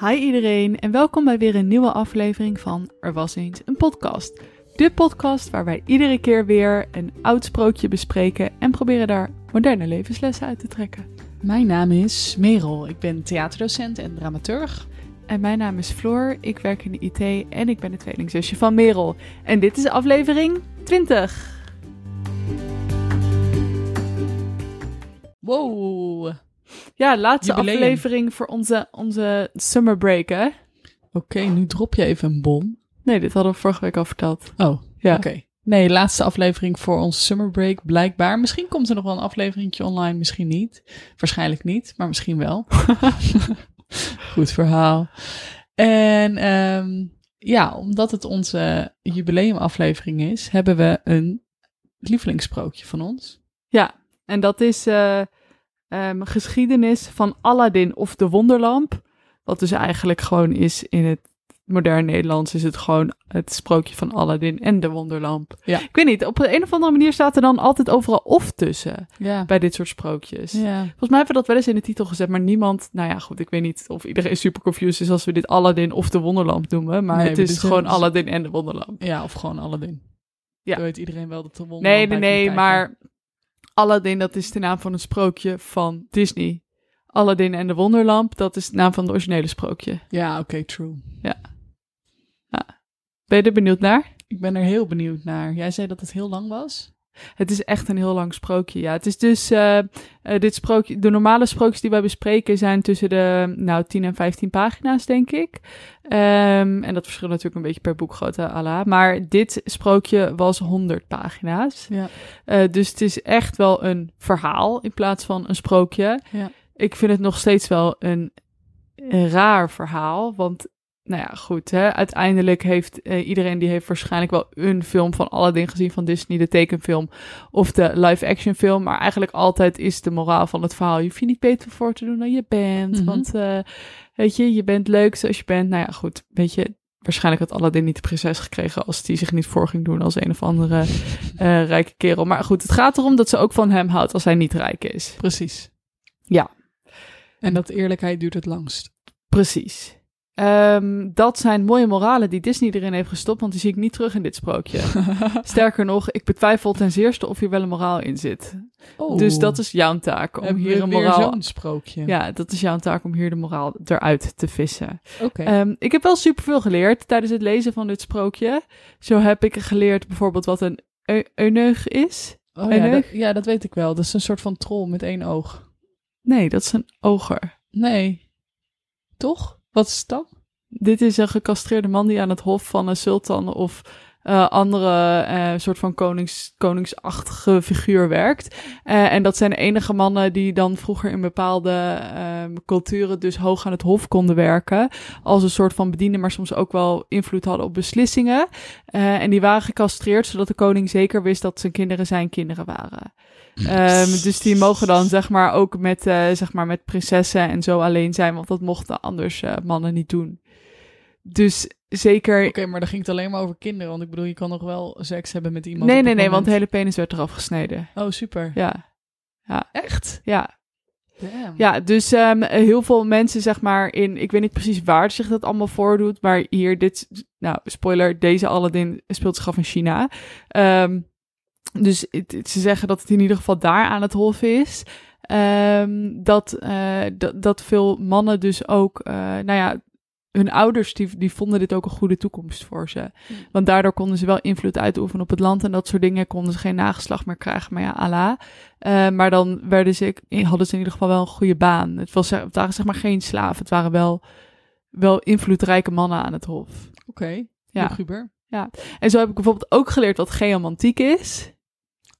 Hi iedereen en welkom bij weer een nieuwe aflevering van Er was eens een podcast. De podcast waar wij iedere keer weer een oud sprookje bespreken en proberen daar moderne levenslessen uit te trekken. Mijn naam is Merel. Ik ben theaterdocent en dramaturg. En mijn naam is Floor, ik werk in de IT en ik ben de tweelingzusje van Merel. En dit is aflevering 20. Wow. Ja, laatste Jubileum. aflevering voor onze, onze summer break hè? Oké, nu drop je even een bom. Nee, dit hadden we vorige week al verteld. Oh, Ja. oké. Nee, laatste aflevering voor ons summer break, blijkbaar. Misschien komt er nog wel een afleveringetje online, misschien niet. Waarschijnlijk niet, maar misschien wel. Goed verhaal. En ehm, ja, omdat het onze jubileumaflevering is, hebben we een lievelingssprookje van ons. Ja, en dat is eh, ehm, geschiedenis van Aladdin of de Wonderlamp. Wat dus eigenlijk gewoon is in het moderne Nederlands is het gewoon het sprookje van Aladdin en de Wonderlamp. Ja. Ik weet niet, op een of andere manier staat er dan altijd overal of tussen Ja. bij dit soort sprookjes. ja. Volgens mij hebben we dat wel eens in de titel gezet, maar niemand, nou ja goed, ik weet niet of iedereen super confused is als we dit Aladdin of de Wonderlamp noemen, maar Nee, het is gewoon Aladdin en de Wonderlamp. Ja, of gewoon Aladdin. Ja. Dan weet iedereen wel dat de wonder. Nee, nee, nee, maar Aladdin, dat is de naam van een sprookje van Disney. Aladdin en de Wonderlamp, dat is de naam van het originele sprookje. Ja, oké, true. Ben je er benieuwd naar? Ik ben er heel benieuwd naar. Jij zei dat het heel lang was? Het is echt een heel lang sprookje, ja. Het is dus, eh, eh, dit sprookje, de normale sprookjes die wij bespreken zijn tussen de, nou, 10 en 15 pagina's, denk ik. Ehm, en dat verschilt natuurlijk een beetje per boekgrootte, ala. Maar dit sprookje was 100 pagina's. Ja. Eh, dus het is echt wel een verhaal in plaats van een sprookje. Ja. Ik vind het nog steeds wel een, een raar verhaal. Want, nou ja, goed. Hè, uiteindelijk heeft eh, iedereen die heeft waarschijnlijk wel een film van Aladdin gezien van Disney, de tekenfilm of de live-action film. Maar eigenlijk altijd is de moraal van het verhaal: je hoeft je niet beter voor te doen dan je bent. Mhm. Want, eh, weet je, je bent leuk zoals je bent. Nou ja, goed. Weet je, waarschijnlijk had Aladdin niet de prinses gekregen als die zich niet voor ging doen als een of andere eh, rijke kerel. Maar goed, het gaat erom dat ze ook van hem houdt als hij niet rijk is. Precies. Ja. En dat eerlijkheid duurt het langst. Precies. Ehm, dat zijn mooie moralen die Disney erin heeft gestopt, want die zie ik niet terug in dit sprookje. Sterker nog, ik betwijfel ten zeerste of hier wel een moraal in zit. Oh. Dus dat is jouw taak om Hebben hier een moraal. zo'n sprookje. Ja, dat is jouw taak om hier de moraal eruit te vissen. Oké. Ehm, ik heb wel superveel geleerd tijdens het lezen van dit sprookje. Zo heb ik geleerd bijvoorbeeld wat een eu- euneug is. oh, ja, dat, ja, dat weet ik wel. Dat is een soort van troll met één oog. Nee, dat is een oger. Nee. Toch? Wat is dan? Dit is een gecastreerde man die aan het hof van een sultan of eh, andere eh, soort van konings, koningsachtige figuur werkt. Eh, en dat zijn de enige mannen die dan vroeger in bepaalde ehm, culturen dus hoog aan het hof konden werken. Als een soort van bediende, maar soms ook wel invloed hadden op beslissingen. En die waren gecastreerd, zodat de koning zeker wist dat zijn kinderen zijn kinderen waren. Ehm, dus die mogen dan zeg maar ook met, zeg maar met prinsessen en zo alleen zijn, want dat mochten anders mannen niet doen. Dus zeker. Oké, maar dan ging het alleen maar over kinderen. Want ik bedoel, je kan nog wel seks hebben met iemand. nee, nee, nee, want de hele penis werd eraf gesneden. Oh, super. Ja. Ja, Echt? ja. Damn. Ja, dus ehm, heel veel mensen, zeg maar, in. Ik weet niet precies waar zich dat allemaal voordoet. Maar hier, dit. Nou, spoiler: deze Aladdin speelt zich af in China. Ehm, dus het- het- ze zeggen dat het in ieder geval daar aan het hof is. Ehm, dat, eh, dat, dat veel mannen dus ook. eh, nou ja. Hun ouders die, die vonden dit ook een goede toekomst voor ze. Want daardoor konden ze wel invloed uitoefenen op het land en dat soort dingen. Konden ze geen nageslag meer krijgen. Maar ja, Allah. Eh, maar dan werden ze, hadden ze in ieder geval wel een goede baan. Het, was, het waren zeg maar geen slaven. Het waren wel, wel invloedrijke mannen aan het hof. Oké. Ja. Ja. Guber. En zo heb ik bijvoorbeeld ook geleerd wat geomantiek is.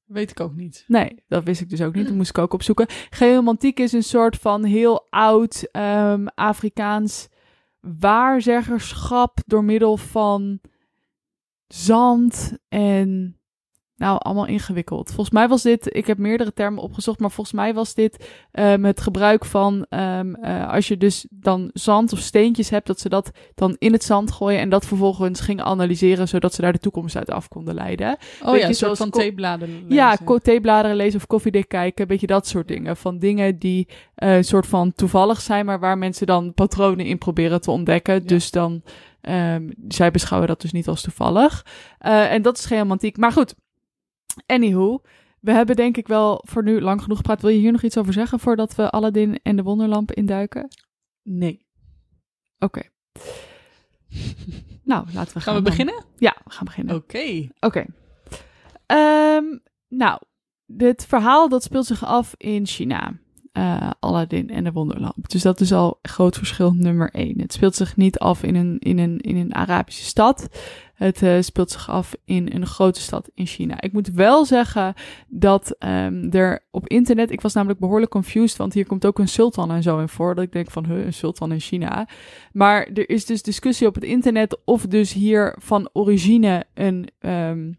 Weet ik ook niet. Nee, dat wist ik dus ook niet. Dat moest ik ook opzoeken. Geomantiek is een soort van heel oud ehm, Afrikaans waarzeggerschap door middel van zand en nou, allemaal ingewikkeld. Volgens mij was dit, ik heb meerdere termen opgezocht, maar volgens mij was dit um, het gebruik van, um, uh, als je dus dan zand of steentjes hebt, dat ze dat dan in het zand gooien en dat vervolgens gingen analyseren, zodat ze daar de toekomst uit af konden leiden. Oh Weet ja, een soort van theebladeren lezen. Ja, theebladeren lezen of koffiedik kijken, een beetje dat soort dingen. Van dingen die eh, een soort van toevallig zijn, maar waar mensen dan patronen in proberen te ontdekken. Dus dan, um, zij beschouwen dat dus niet als toevallig. Uh, en dat is geen romantiek. Maar goed, anywho. We hebben denk ik wel voor nu lang genoeg gepraat. Wil je hier nog iets over zeggen voordat we Aladdin en de Wonderlamp induiken? Nee. Oké. nou, laten we gaan. Gaan we dan. beginnen? Ja, we gaan beginnen. Oké. Oké. Ehm, nou, dit verhaal dat speelt zich af in China. Uh, Aladdin en de Wonderlamp. Dus dat is al groot verschil nummer één. Het speelt zich niet af in een, in een, in een Arabische stad. Het uh, speelt zich af in een grote stad in China. Ik moet wel zeggen dat um, er op internet... Ik was namelijk behoorlijk confused, want hier komt ook een sultan en zo in voor. Dat ik denk van, huh, een sultan in China. Maar er is dus discussie op het internet of dus hier van origine een um,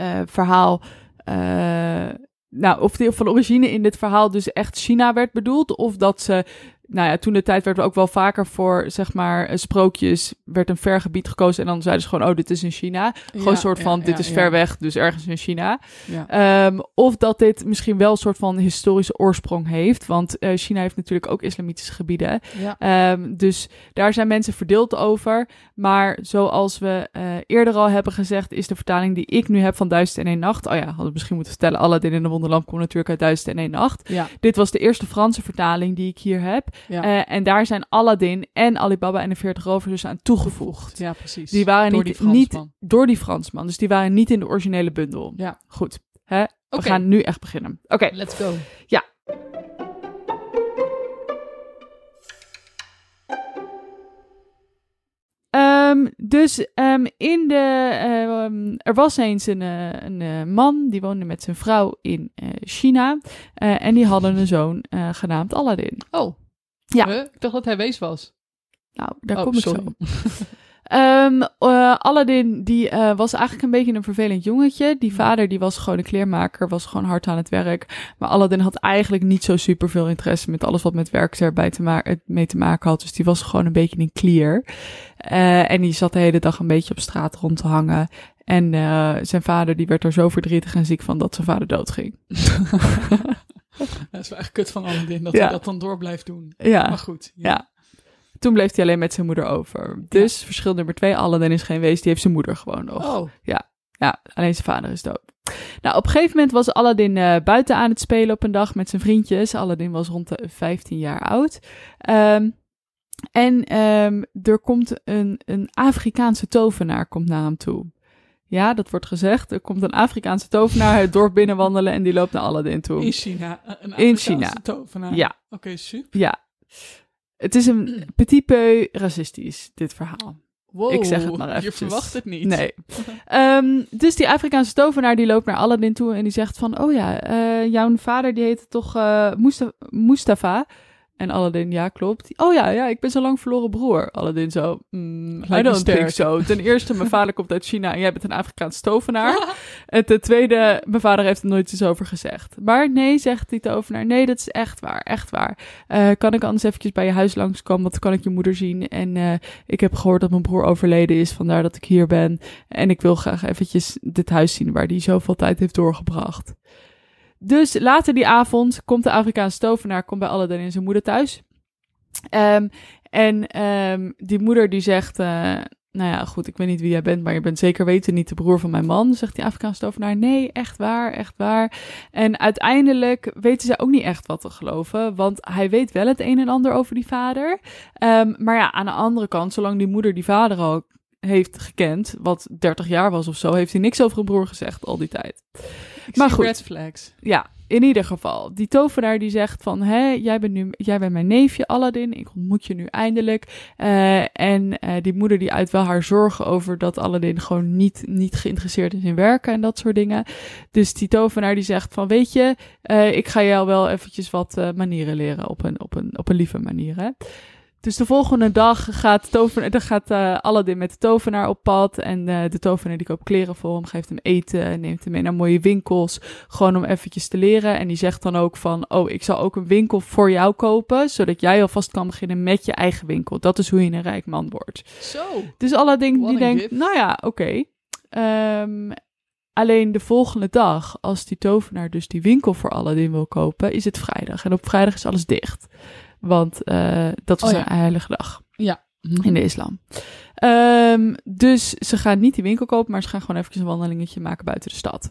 uh, verhaal... Uh, nou, of van origine in dit verhaal dus echt China werd bedoeld, of dat ze, nou ja, toen de tijd werd er ook wel vaker voor, zeg maar, sprookjes, werd een ver gebied gekozen en dan zeiden ze gewoon, oh, dit is in China. Gewoon een soort van, ja, dit ja, is ver weg, dus ergens in China. Um, of dat dit misschien wel een soort van historische oorsprong heeft, want uh, China heeft natuurlijk ook islamitische gebieden. Um, dus daar zijn mensen verdeeld over. Maar zoals we uh, eerder al hebben gezegd, is de vertaling die ik nu heb van Duizend en één Nacht. Oh ja, hadden we misschien moeten vertellen. Aladdin in de Wonderlamp komt natuurlijk uit Duizend en één Nacht. Dit was de eerste Franse vertaling die ik hier heb. Ja. Uh, en daar zijn Aladdin en Alibaba en de 40 rovers dus aan toegevoegd. Ja, precies. Die waren door niet, die niet door die Fransman. Dus die waren niet in de originele bundel. Ja. Goed. Hè? We gaan nu echt beginnen. Oké. Okay. Let's go. Ja. Um, dus um, in de, um, er was eens een, uh, een uh, man die woonde met zijn vrouw in uh, China uh, en die hadden een zoon genaamd Aladdin. Oh, ja. Huh? Ik dacht dat hij wees was. Nou, daar oh, kom ik sorry. zo. Um, uh, Aladdin, die uh, was eigenlijk een beetje een vervelend jongetje. Die vader, die was gewoon een kleermaker, was gewoon hard aan het werk. Maar Aladdin had eigenlijk niet zo super veel interesse met alles wat met werk erbij te ma mee te maken had. Dus die was gewoon een beetje een klier. Uh, en die zat de hele dag een beetje op straat rond te hangen. En zijn vader, die werd er zo verdrietig en ziek van dat zijn vader doodging. dat is wel echt kut van Aladdin, dat Ja. hij dat dan door blijft doen. Ja. Maar goed. Ja. Toen bleef hij alleen met zijn moeder over. Dus verschil nummer twee, Aladdin is geen wees, die heeft zijn moeder gewoon nog. Oh, Ja, alleen zijn vader is dood. Nou, op een gegeven moment was Aladdin eh, buiten aan het spelen op een dag met zijn vriendjes. Aladdin was rond de 15 jaar oud. Ehm, en ehm, er komt een, een Afrikaanse tovenaar komt naar hem toe. Ja, dat wordt gezegd. Er komt een Afrikaanse tovenaar het dorp binnenwandelen en die loopt naar Aladdin toe. in China. Een In Afrikaanse China. tovenaar. Ja. Oké, super. Ja. Het is een petit peu racistisch, dit verhaal. Wow, Ik zeg het maar Je eventjes. verwacht het niet. Nee. Ehm, dus die Afrikaanse tovenaar die loopt naar Aladdin toe en die zegt van... Oh ja, eh, jouw vader die heette toch Musta- Mustafa? En Aladdin, ja, klopt. Oh ja, ja, ik ben zijn lang verloren broer. Aladdin zo, mm, I don't think so. Ten eerste, mijn vader komt uit China en jij bent een Afrikaanse tovenaar. en ten tweede, mijn vader heeft er nooit iets over gezegd. Maar nee, zegt die tovenaar, nee, dat is echt waar, echt waar. Eh, kan ik anders eventjes bij je huis langskomen, want dan kan ik je moeder zien. En eh, ik heb gehoord dat mijn broer overleden is, vandaar dat ik hier ben. En ik wil graag eventjes dit huis zien waar hij zoveel tijd heeft doorgebracht. Dus later die avond komt de Afrikaanse tovenaar komt bij Aladdin en zijn moeder thuis. Ehm, en ehm, die moeder die zegt, eh, nou ja, goed, ik weet niet wie jij bent, maar je bent zeker weten niet de broer van mijn man. Zegt die Afrikaanse tovenaar, nee, echt waar, echt waar. En uiteindelijk weten ze ook niet echt wat te geloven, want hij weet wel het een en ander over die vader. Ehm, maar ja, aan de andere kant, zolang die moeder die vader ook heeft gekend, wat 30 jaar was of zo, heeft hij niks over een broer gezegd al die tijd. Ik Maar goed. red flags. Ja, in ieder geval. Die tovenaar die zegt van, hé, jij bent nu, jij bent mijn neefje Aladdin, ik ontmoet je nu eindelijk. Eh, en eh, die moeder die uit wel haar zorgen over dat Aladdin gewoon niet, niet geïnteresseerd is in werken en dat soort dingen. Dus die tovenaar die zegt van, weet je, eh, ik ga jou wel eventjes wat manieren leren op een, op een, op een lieve manier, hè. Dus de volgende dag gaat, tovenaar, dan gaat eh, Aladdin met de tovenaar op pad. En eh, de tovenaar die koopt kleren voor hem, geeft hem eten, neemt hem mee naar mooie winkels. Gewoon om eventjes te leren. En die zegt dan ook van, oh, ik zal ook een winkel voor jou kopen. Zodat jij alvast kan beginnen met je eigen winkel. Dat is hoe je een rijk man wordt. Zo. Dus Aladdin What die denkt, gift. nou ja, oké. Ehm, alleen de volgende dag, als die tovenaar dus die winkel voor Aladdin wil kopen, is het vrijdag. En op vrijdag is alles dicht. Want eh, dat is Oh ja. een heilige dag Ja. in de islam. Ehm, dus ze gaan niet die winkel kopen, maar ze gaan gewoon eventjes een wandelingetje maken buiten de stad.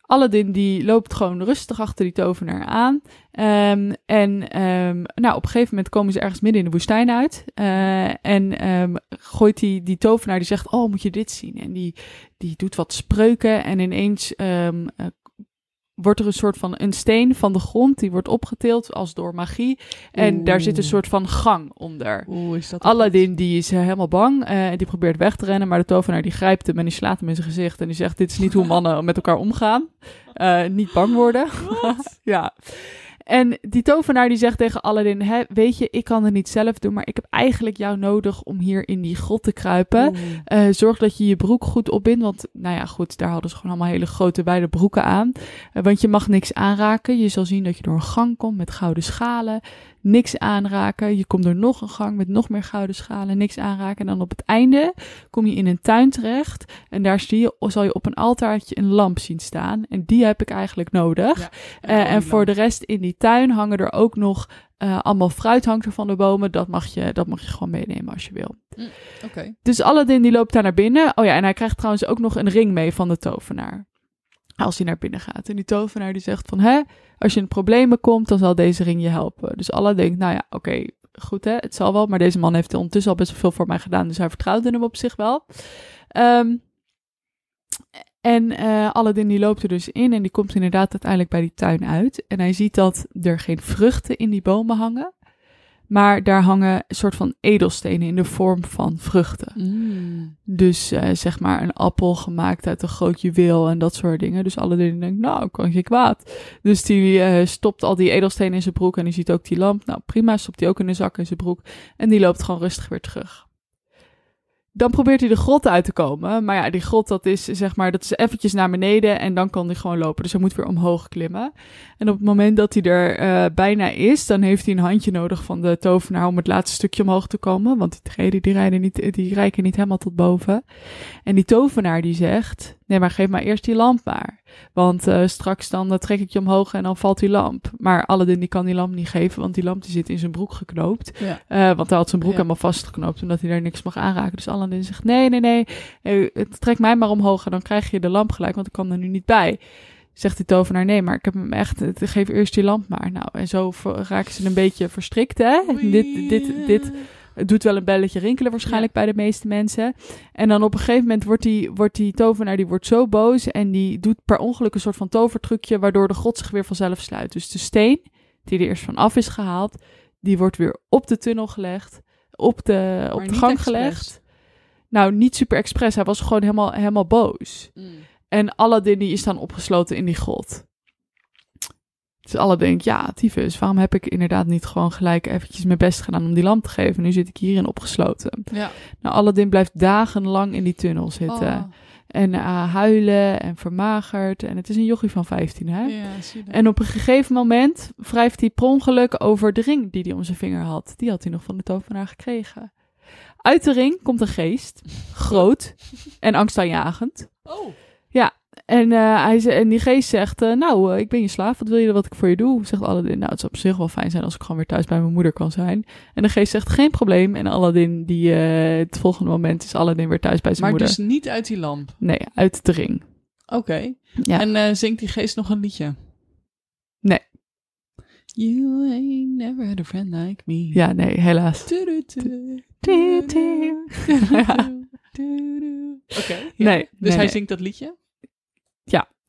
Aladdin die loopt gewoon rustig achter die tovenaar aan. Ehm, en ehm, nou, op een gegeven moment komen ze ergens midden in de woestijn uit. Eh, en gooit die, die tovenaar, die zegt, oh, moet je dit zien? En die, die doet wat spreuken en ineens eh, wordt er een soort van een steen van de grond, die wordt opgetild als door magie. En daar zit een soort van gang onder. Oeh, is dat Aladdin die is eh, helemaal bang eh, en die probeert weg te rennen, maar de tovenaar die grijpt hem en die slaat hem in zijn gezicht en die zegt dit is niet hoe mannen met elkaar omgaan. Eh, niet bang worden. ja. En die tovenaar die zegt tegen Aladdin, Hè, weet je, ik kan het niet zelf doen, maar ik heb eigenlijk jou nodig om hier in die grot te kruipen. Eh, zorg dat je je broek goed opbindt. Want, nou ja, goed, daar hadden ze gewoon allemaal hele grote, wijde broeken aan. Eh, want je mag niks aanraken. Je zal zien dat je door een gang komt met gouden schalen. Niks aanraken. Je komt door nog een gang met nog meer gouden schalen. Niks aanraken. En dan op het einde kom je in een tuin terecht. En daar zie je, zal je op een altaartje een lamp zien staan. En die heb ik eigenlijk nodig. Ja. Eh, en voor de rest in die tuin hangen er ook nog eh, allemaal fruit hangt er van de bomen. Dat mag, je, dat mag je gewoon meenemen als je wil. Oké. Dus Aladdin die loopt daar naar binnen. Oh ja, en hij krijgt trouwens ook nog een ring mee van de tovenaar. Als hij naar binnen gaat. En die tovenaar die zegt van, hè, als je in problemen komt, dan zal deze ring je helpen. Dus Aladdin denkt, nou ja, oké, goed hè, het zal wel. Maar deze man heeft ondertussen al best wel veel voor mij gedaan, dus hij vertrouwde hem op zich wel. Ehm, en eh Aladdin die loopt er dus in en die komt inderdaad uiteindelijk bij die tuin uit. En hij ziet dat er geen vruchten in die bomen hangen. Maar daar hangen een soort van edelstenen in de vorm van vruchten. Mm. Dus eh, zeg maar een appel gemaakt uit een groot juweel en dat soort dingen. Dus Aladdin denkt, nou, kan geen kwaad. Dus die eh, stopt al die edelstenen in zijn broek en die ziet ook die lamp. Nou, prima, stopt die ook in de zak in zijn broek. En die loopt gewoon rustig weer terug. Dan probeert hij de grot uit te komen. Maar ja, die grot, dat is zeg maar, dat is eventjes naar beneden en dan kan hij gewoon lopen. Dus hij moet weer omhoog klimmen. En op het moment dat hij er eh, bijna is, dan heeft hij een handje nodig van de tovenaar om het laatste stukje omhoog te komen. Want die treden, die, rijden niet, die reiken niet helemaal tot boven. En die tovenaar die zegt, nee, maar geef maar eerst die lamp maar. Want eh, straks dan eh, trek ik je omhoog en dan valt die lamp. Maar Aladdin die kan die lamp niet geven, want die lamp die zit in zijn broek geknoopt. Ja. Eh, want hij had zijn broek Ja. helemaal vastgeknoopt, omdat hij daar niks mag aanraken. Dus Aladdin zegt, nee, nee, nee, eh, trek mij maar omhoog en dan krijg je de lamp gelijk, want ik kan er nu niet bij. Zegt die tovenaar, nee, maar ik heb hem echt, geef eerst die lamp maar. Nou, en zo raken ze een beetje verstrikt, hè. Dit, dit, dit het doet wel een belletje rinkelen waarschijnlijk bij de meeste mensen. En dan op een gegeven moment wordt die, wordt die tovenaar die wordt zo boos en die doet per ongeluk een soort van tovertrucje waardoor de god zich weer vanzelf sluit. Dus de steen die er eerst van af is gehaald, die wordt weer op de tunnel gelegd, op de, op de gang expres. gelegd. Nou, niet super expres. Hij was gewoon helemaal, helemaal boos. Mm. En Aladdin die is dan opgesloten in die grot. Dus Aladdin denkt, ja, tyfus, waarom heb ik inderdaad niet gewoon gelijk eventjes mijn best gedaan om die lamp te geven? Nu zit ik hierin opgesloten. Ja. Nou, Aladdin blijft dagenlang in die tunnel zitten. Oh, En eh, huilen en vermagerd. En het is een jochie van 15, hè? ja. En op een gegeven moment wrijft hij per ongeluk over de ring die hij om zijn vinger had. Die had hij nog van de tovenaar gekregen. Uit de ring komt een geest, groot en angstaanjagend. Oh. En, eh, hij, en die geest zegt, eh, nou, eh, ik ben je slaaf, wat wil je wat ik voor je doe? Zegt Aladdin, nou, het zou op zich wel fijn zijn als ik gewoon weer thuis bij mijn moeder kan zijn. En de geest zegt, geen probleem. En Aladdin, die, het volgende moment is Aladdin weer thuis bij zijn Maar moeder. dus niet uit die lamp. Nee, uit de ring. Oké. Ja. En zingt die geest nog een liedje? Nee. You ain't never had a friend like me. Ja, nee, helaas. Oké. ja. Nee, Dus nee, hij nee. zingt dat liedje?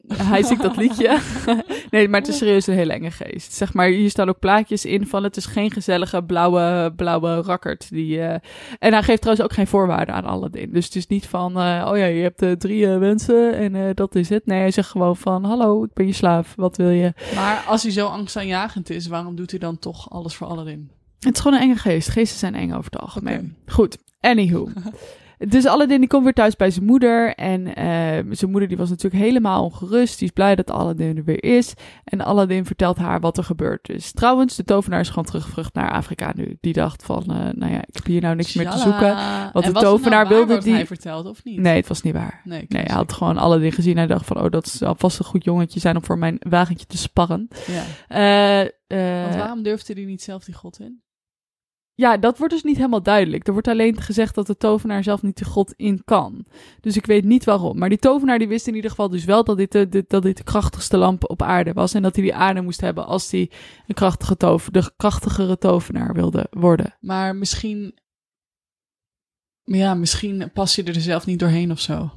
Hij zingt dat liedje. nee, maar het is serieus een hele enge geest. Zeg maar, hier staan ook plaatjes in van het is geen gezellige blauwe, blauwe rakkert. Die, eh, En hij geeft trouwens ook geen voorwaarden aan Aladdin. Dus het is niet van, eh, oh ja, je hebt eh, drie wensen en dat is het. Nee, hij zegt gewoon van, hallo, ik ben je slaaf, wat wil je? Maar als hij zo angstaanjagend is, waarom doet hij dan toch alles voor Aladdin? Het is gewoon een enge geest. Geesten zijn eng over het algemeen. Goed, anywho. Dus Aladdin die komt weer thuis bij zijn moeder. En eh, zijn moeder die was natuurlijk helemaal ongerust. Die is blij dat Aladdin er weer is. En Aladdin vertelt haar wat er gebeurd is. Trouwens, de tovenaar is gewoon teruggevlucht naar Afrika nu. Die dacht van, eh, nou ja, ik heb hier nou niks meer te zoeken. Want En de tovenaar nou waar wilde die- hij vertelde of niet? Nee, het was niet waar. Nee, hij had gewoon Aladdin gezien. Hij dacht van, oh, dat zal vast een goed jongetje zijn om voor mijn wagentje te sparren. Ja. Eh, eh, Want waarom durfde hij niet zelf die god in? Ja, dat wordt dus niet helemaal duidelijk. Er wordt alleen gezegd dat de tovenaar zelf niet de god in kan. Dus ik weet niet waarom. Maar die tovenaar die wist in ieder geval dus wel dat dit de, dat dit de krachtigste lamp op aarde was. En dat hij die aarde moest hebben als hij een krachtige tover, de krachtigere tovenaar wilde worden. Maar misschien... Ja, misschien pas je er zelf niet doorheen of zo.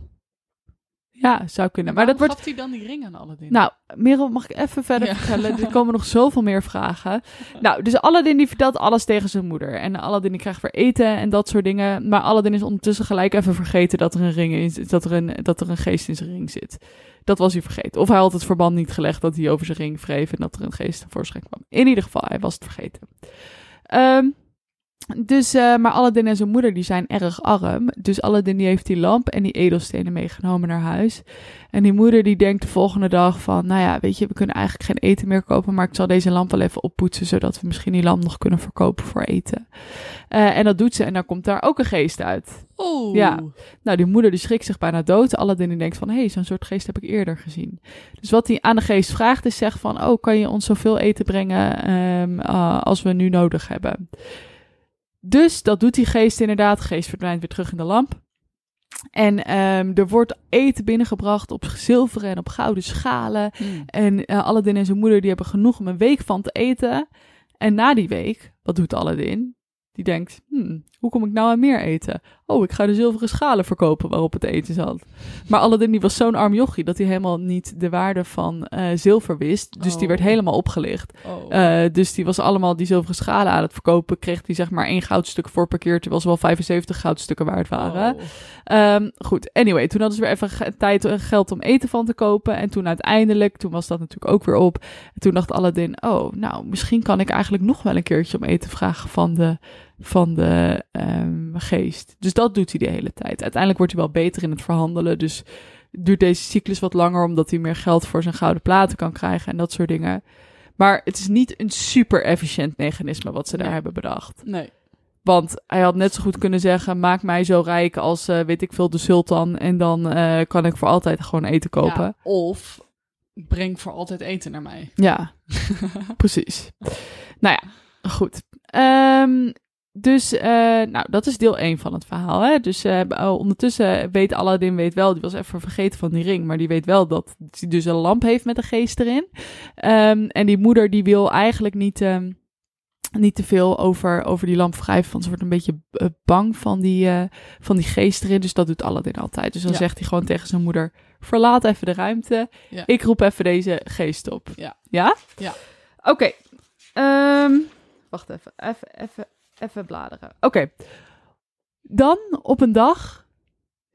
Ja, zou kunnen. Maar dat wordt... gaf hij dan die ring aan Aladdin? Nou, Merel, mag ik even verder Ja. vertellen? Er komen nog zoveel meer vragen. Nou, dus Aladdin die vertelt alles tegen zijn moeder. En Aladdin die krijgt weer eten en dat soort dingen. Maar Aladdin is ondertussen gelijk even vergeten dat er een ring in zit. Dat er een, dat er een geest in zijn ring zit. Dat was hij vergeten. Of hij had het verband niet gelegd dat hij over zijn ring wreef en dat er een geest tevoorschijn kwam. In ieder geval, hij was het vergeten. Ehm, dus, eh, maar Aladdin en zijn moeder die zijn erg arm. Dus Aladdin die heeft die lamp en die edelstenen meegenomen naar huis. En die moeder die denkt de volgende dag van, nou ja, weet je, we kunnen eigenlijk geen eten meer kopen, maar ik zal deze lamp wel even oppoetsen, zodat we misschien die lamp nog kunnen verkopen voor eten. Eh, en dat doet ze en dan komt daar ook een geest uit. Oeh. Ja. Nou, die moeder die schrikt zich bijna dood. Aladdin die denkt van, hé, hey, zo'n soort geest heb ik eerder gezien. Dus wat hij aan de geest vraagt is zeg van, oh, kan je ons zoveel eten brengen ehm, ah, als we nu nodig hebben. Dus dat doet die geest inderdaad. De geest verdwijnt weer terug in de lamp. En ehm, er wordt eten binnengebracht op zilveren en op gouden schalen. Hmm. En eh, Aladdin en zijn moeder die hebben genoeg om een week van te eten. En na die week, wat doet Aladdin? Die denkt, hmm, hoe kom ik nou aan meer eten? Oh, ik ga de zilveren schalen verkopen waarop het eten zat. Maar Aladdin die was zo'n arm jochie dat hij helemaal niet de waarde van eh, zilver wist. Dus die Oh. werd helemaal opgelicht. Oh. Eh, dus die was allemaal die zilveren schalen aan het verkopen. Kreeg hij zeg maar één goudstuk voor per keer, terwijl ze wel 75 goudstukken waard waren. Oh. Ehm, goed, anyway, toen hadden ze weer even tijd en geld om eten van te kopen. En toen uiteindelijk, toen was dat natuurlijk ook weer op. En toen dacht Aladdin, oh, nou, misschien kan ik eigenlijk nog wel een keertje om eten vragen van de, van de ehm, geest. Dus dat doet hij de hele tijd. Uiteindelijk wordt hij wel beter in het verhandelen. Dus duurt deze cyclus wat langer, omdat hij meer geld voor zijn gouden platen kan krijgen en dat soort dingen. Maar het is niet een super efficiënt mechanisme wat ze daar Nee. hebben bedacht. Nee. Want hij had net zo goed kunnen zeggen: maak mij zo rijk als, eh, weet ik veel, de sultan. En dan eh, kan ik voor altijd gewoon eten kopen. Ja, of breng voor altijd eten naar mij. Ja, precies. Nou ja, goed. Ehm, dus, eh, nou, dat is deel 1 van het verhaal. Hè? Dus eh, oh, ondertussen weet Aladdin weet wel, die was even vergeten van die ring, maar die weet wel dat hij dus een lamp heeft met een geest erin. Ehm, en die moeder die wil eigenlijk niet, ehm, niet te veel over, over die lamp wrijven, want ze wordt een beetje eh, bang van die, van die geest erin. Dus dat doet Aladdin altijd. Dus dan Ja. zegt hij gewoon tegen zijn moeder, verlaat even de ruimte. Ja. Ik roep even deze geest op. Ja. Ja? Ja. Oké. Ehm, wacht even. Even, even, even bladeren. Oké. Dan op een dag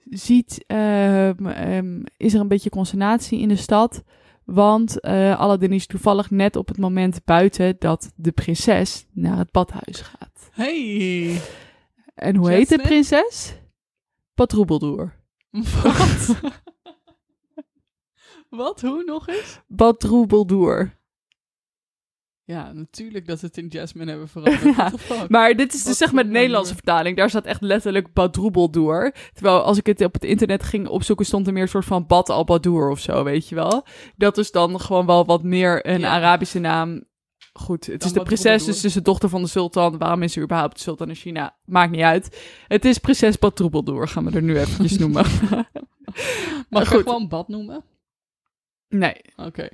ziet, ehm, ehm, is er een beetje consternatie in de stad. Want eh Aladdin is toevallig net op het moment buiten dat de prinses naar het badhuis gaat. Hey. En hoe heet de prinses? Patroebeldoer. Wat? Wat? Hoe nog eens? Patroebeldoer. Ja, natuurlijk dat ze het in Jasmine hebben veranderd. Ja? Maar dit is dus zeg maar de. Nederlandse vertaling. Daar staat echt letterlijk Badroebeldoer. Terwijl als ik het op het internet ging opzoeken, stond er meer een soort van Bad al Badoer of zo, weet je wel. Dat is dan gewoon wel wat meer een Ja. Arabische naam. Goed, het Dan is de prinses, dus het is de dochter van de sultan. Waarom is ze überhaupt de sultan in China? Maakt niet uit. Het is prinses Badroebeldoer, gaan we er nu eventjes noemen. Mag ik gewoon bad noemen? Nee, Oké.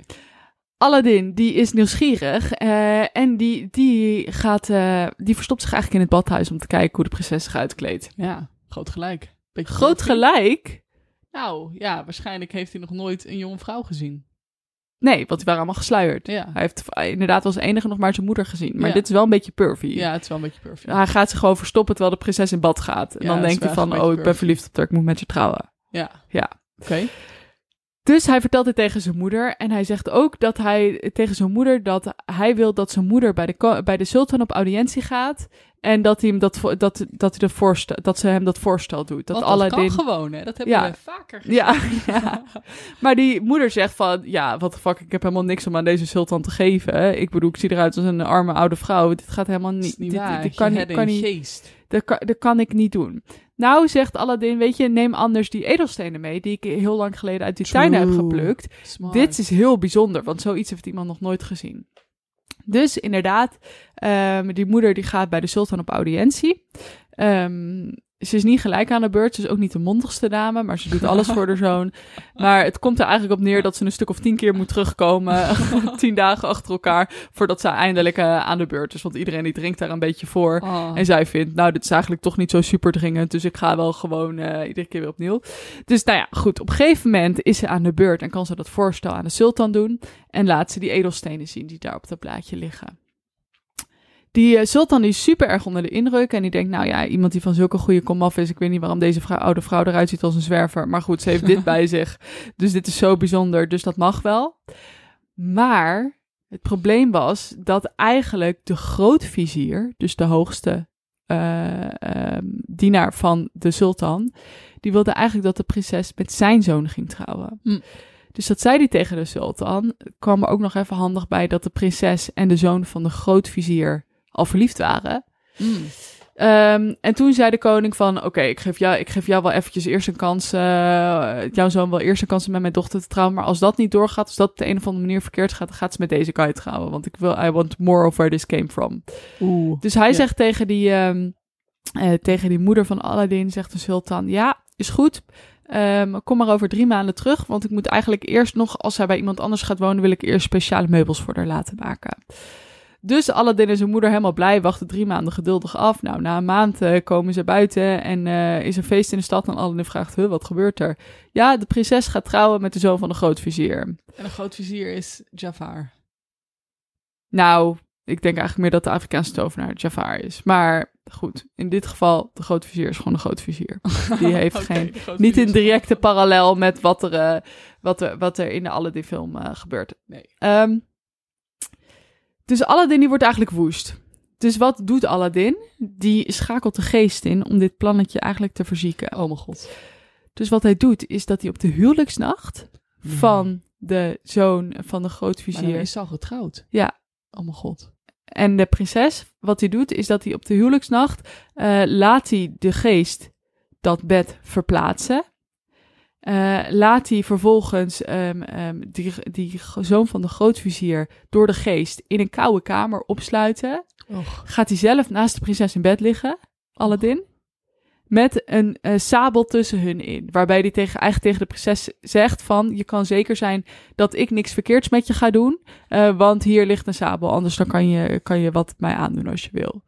Aladdin, die is nieuwsgierig eh, en die, die, gaat, eh, die verstopt zich eigenlijk in het badhuis om te kijken hoe de prinses zich uitkleedt. Ja, groot gelijk. Beetje Groot pervy. gelijk? Nou, ja, waarschijnlijk heeft hij nog nooit een jonge vrouw gezien. Nee, want die waren allemaal gesluierd. Ja. Hij heeft inderdaad als enige nog maar zijn moeder gezien. Maar Ja. dit is wel een beetje pervy. Ja, het is wel een beetje perfect. Hij gaat zich gewoon verstoppen terwijl de prinses in bad gaat. En Ja, dan denkt hij van, oh, ik ben verliefd op haar, ik moet met je trouwen. Ja. Ja. Oké. Dus hij vertelt dit tegen zijn moeder. En hij zegt ook dat hij tegen zijn moeder dat hij wil dat zijn moeder bij de, bij de sultan op audiëntie gaat. En dat, hij hem dat, dat, dat, hij de voorstel, dat ze hem dat voorstel doet. Dat Want dat kan gewoon, hè? Dat hebben Ja. we vaker gezien. Ja, ja. Maar die moeder zegt van, ja, wat de fuck, ik heb helemaal niks om aan deze sultan te geven. Ik bedoel, ik zie eruit als een arme oude vrouw. Dit gaat helemaal niet. is niet dit, waar. dit Je kan, kan niet, geest. dat, kan, dat kan ik niet doen. Nou, zegt Aladdin, weet je, neem anders die edelstenen mee, die ik heel lang geleden uit die tuinen heb geplukt. Smart. Dit is heel bijzonder, want zoiets heeft iemand nog nooit gezien. Dus inderdaad, ehm, die moeder die gaat bij de sultan op audiëntie. Ehm, ze is niet gelijk aan de beurt, ze is ook niet de mondigste dame, maar ze doet alles voor haar zoon. Maar het komt er eigenlijk op neer dat ze een stuk of tien keer moet terugkomen, tien dagen achter elkaar, voordat ze eindelijk eh, aan de beurt is. Want iedereen die drinkt daar een beetje voor. Oh. En zij vindt, nou, dit is eigenlijk toch niet zo super dringend. Dus ik ga wel gewoon eh, iedere keer weer opnieuw. Dus nou ja, goed. Op een gegeven moment is ze aan de beurt en kan ze dat voorstel aan de sultan doen. En laat ze die edelstenen zien die daar op dat plaatje liggen. Die eh, sultan die is super erg onder de indruk. En die denkt, nou ja, iemand die van zulke goede komaf is. Ik weet niet waarom deze vrouw, oude vrouw eruit ziet als een zwerver. Maar goed, ze heeft dit bij zich. Dus dit is zo bijzonder. Dus dat mag wel. Maar het probleem was dat eigenlijk de grootvizier, dus de hoogste eh, ehm, dienaar van de sultan, die wilde eigenlijk dat de prinses met zijn zoon ging trouwen. Hm. Dus dat zei hij tegen de sultan. kwam er ook nog even handig bij dat de prinses en de zoon van de grootvizier al verliefd waren. Mm. Ehm, en toen zei de koning van, oké, ik, geef jou, ik geef jou wel eventjes eerst een kans, eh, jouw zoon wel eerst een kans om met mijn dochter te trouwen, maar als dat niet doorgaat, als dat op de een of andere manier verkeerd gaat, dan gaat ze met deze guy trouwen, want ik wil, I want more of where this came from. Oeh. Dus hij zegt tegen die, ehm, eh, tegen die moeder van Aladdin, zegt de sultan, ja, is goed, Ehm, kom maar over drie maanden terug, want ik moet eigenlijk eerst nog, als hij bij iemand anders gaat wonen, wil ik eerst speciale meubels voor haar laten maken. Dus Aladdin en zijn moeder helemaal blij, wachten drie maanden geduldig af. Nou, na een maand eh, komen ze buiten en eh, is een feest in de stad. En Aladdin vraagt, huh, wat gebeurt er? Ja, de prinses gaat trouwen met de zoon van de grootvizier. En de grootvizier is Jafar. Nou, ik denk eigenlijk meer dat de Afrikaanse tovenaar Jafar is. Maar goed, in dit geval, de grootvizier is gewoon de grootvizier. Die heeft geen, niet in directe parallel met wat er, eh, wat er, wat er in de Aladdin-film eh, gebeurt. Nee. Ehm, dus Aladdin die wordt eigenlijk woest. Dus wat doet Aladdin? Die schakelt de geest in om dit plannetje eigenlijk te verzieken. Oh mijn god. Dus wat hij doet, is dat hij op de huwelijksnacht Hmm. van de zoon van de grootvizier hij is al getrouwd. Ja. Oh mijn god. en de prinses, wat hij doet, is dat hij op de huwelijksnacht eh, laat hij de geest dat bed verplaatsen. Eh, laat hij vervolgens ehm, ehm, die, die zoon van de grootvizier door de geest in een koude kamer opsluiten. Och. Gaat hij zelf naast de prinses in bed liggen, Aladdin, met een eh, sabel tussen hun in. Waarbij hij tegen, eigenlijk tegen de prinses zegt van, je kan zeker zijn dat ik niks verkeerds met je ga doen, eh, want hier ligt een sabel, anders dan kan je, kan je wat mij aandoen als je wil.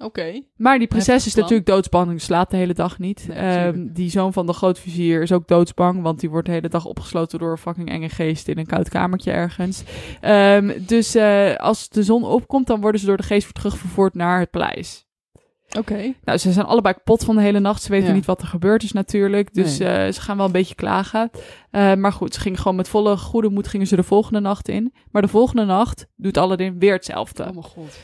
Oké. Maar die prinses is natuurlijk doodsbang en slaapt de hele dag niet. Nee, Ehm, die zoon van de grootvizier is ook doodsbang, want die wordt de hele dag opgesloten door een fucking enge geest in een koud kamertje ergens. Ehm, dus eh, als de zon opkomt, dan worden ze door de geest terugvervoerd naar het paleis. Oké. Nou, ze zijn allebei kapot van de hele nacht. Ze weten Ja. niet wat er gebeurd is natuurlijk. Dus Nee. eh, ze gaan wel een beetje klagen. Eh, maar goed, ze gingen gewoon met volle goede moed gingen ze de volgende nacht in. Maar de volgende nacht doet Aladdin weer hetzelfde. Oh mijn god.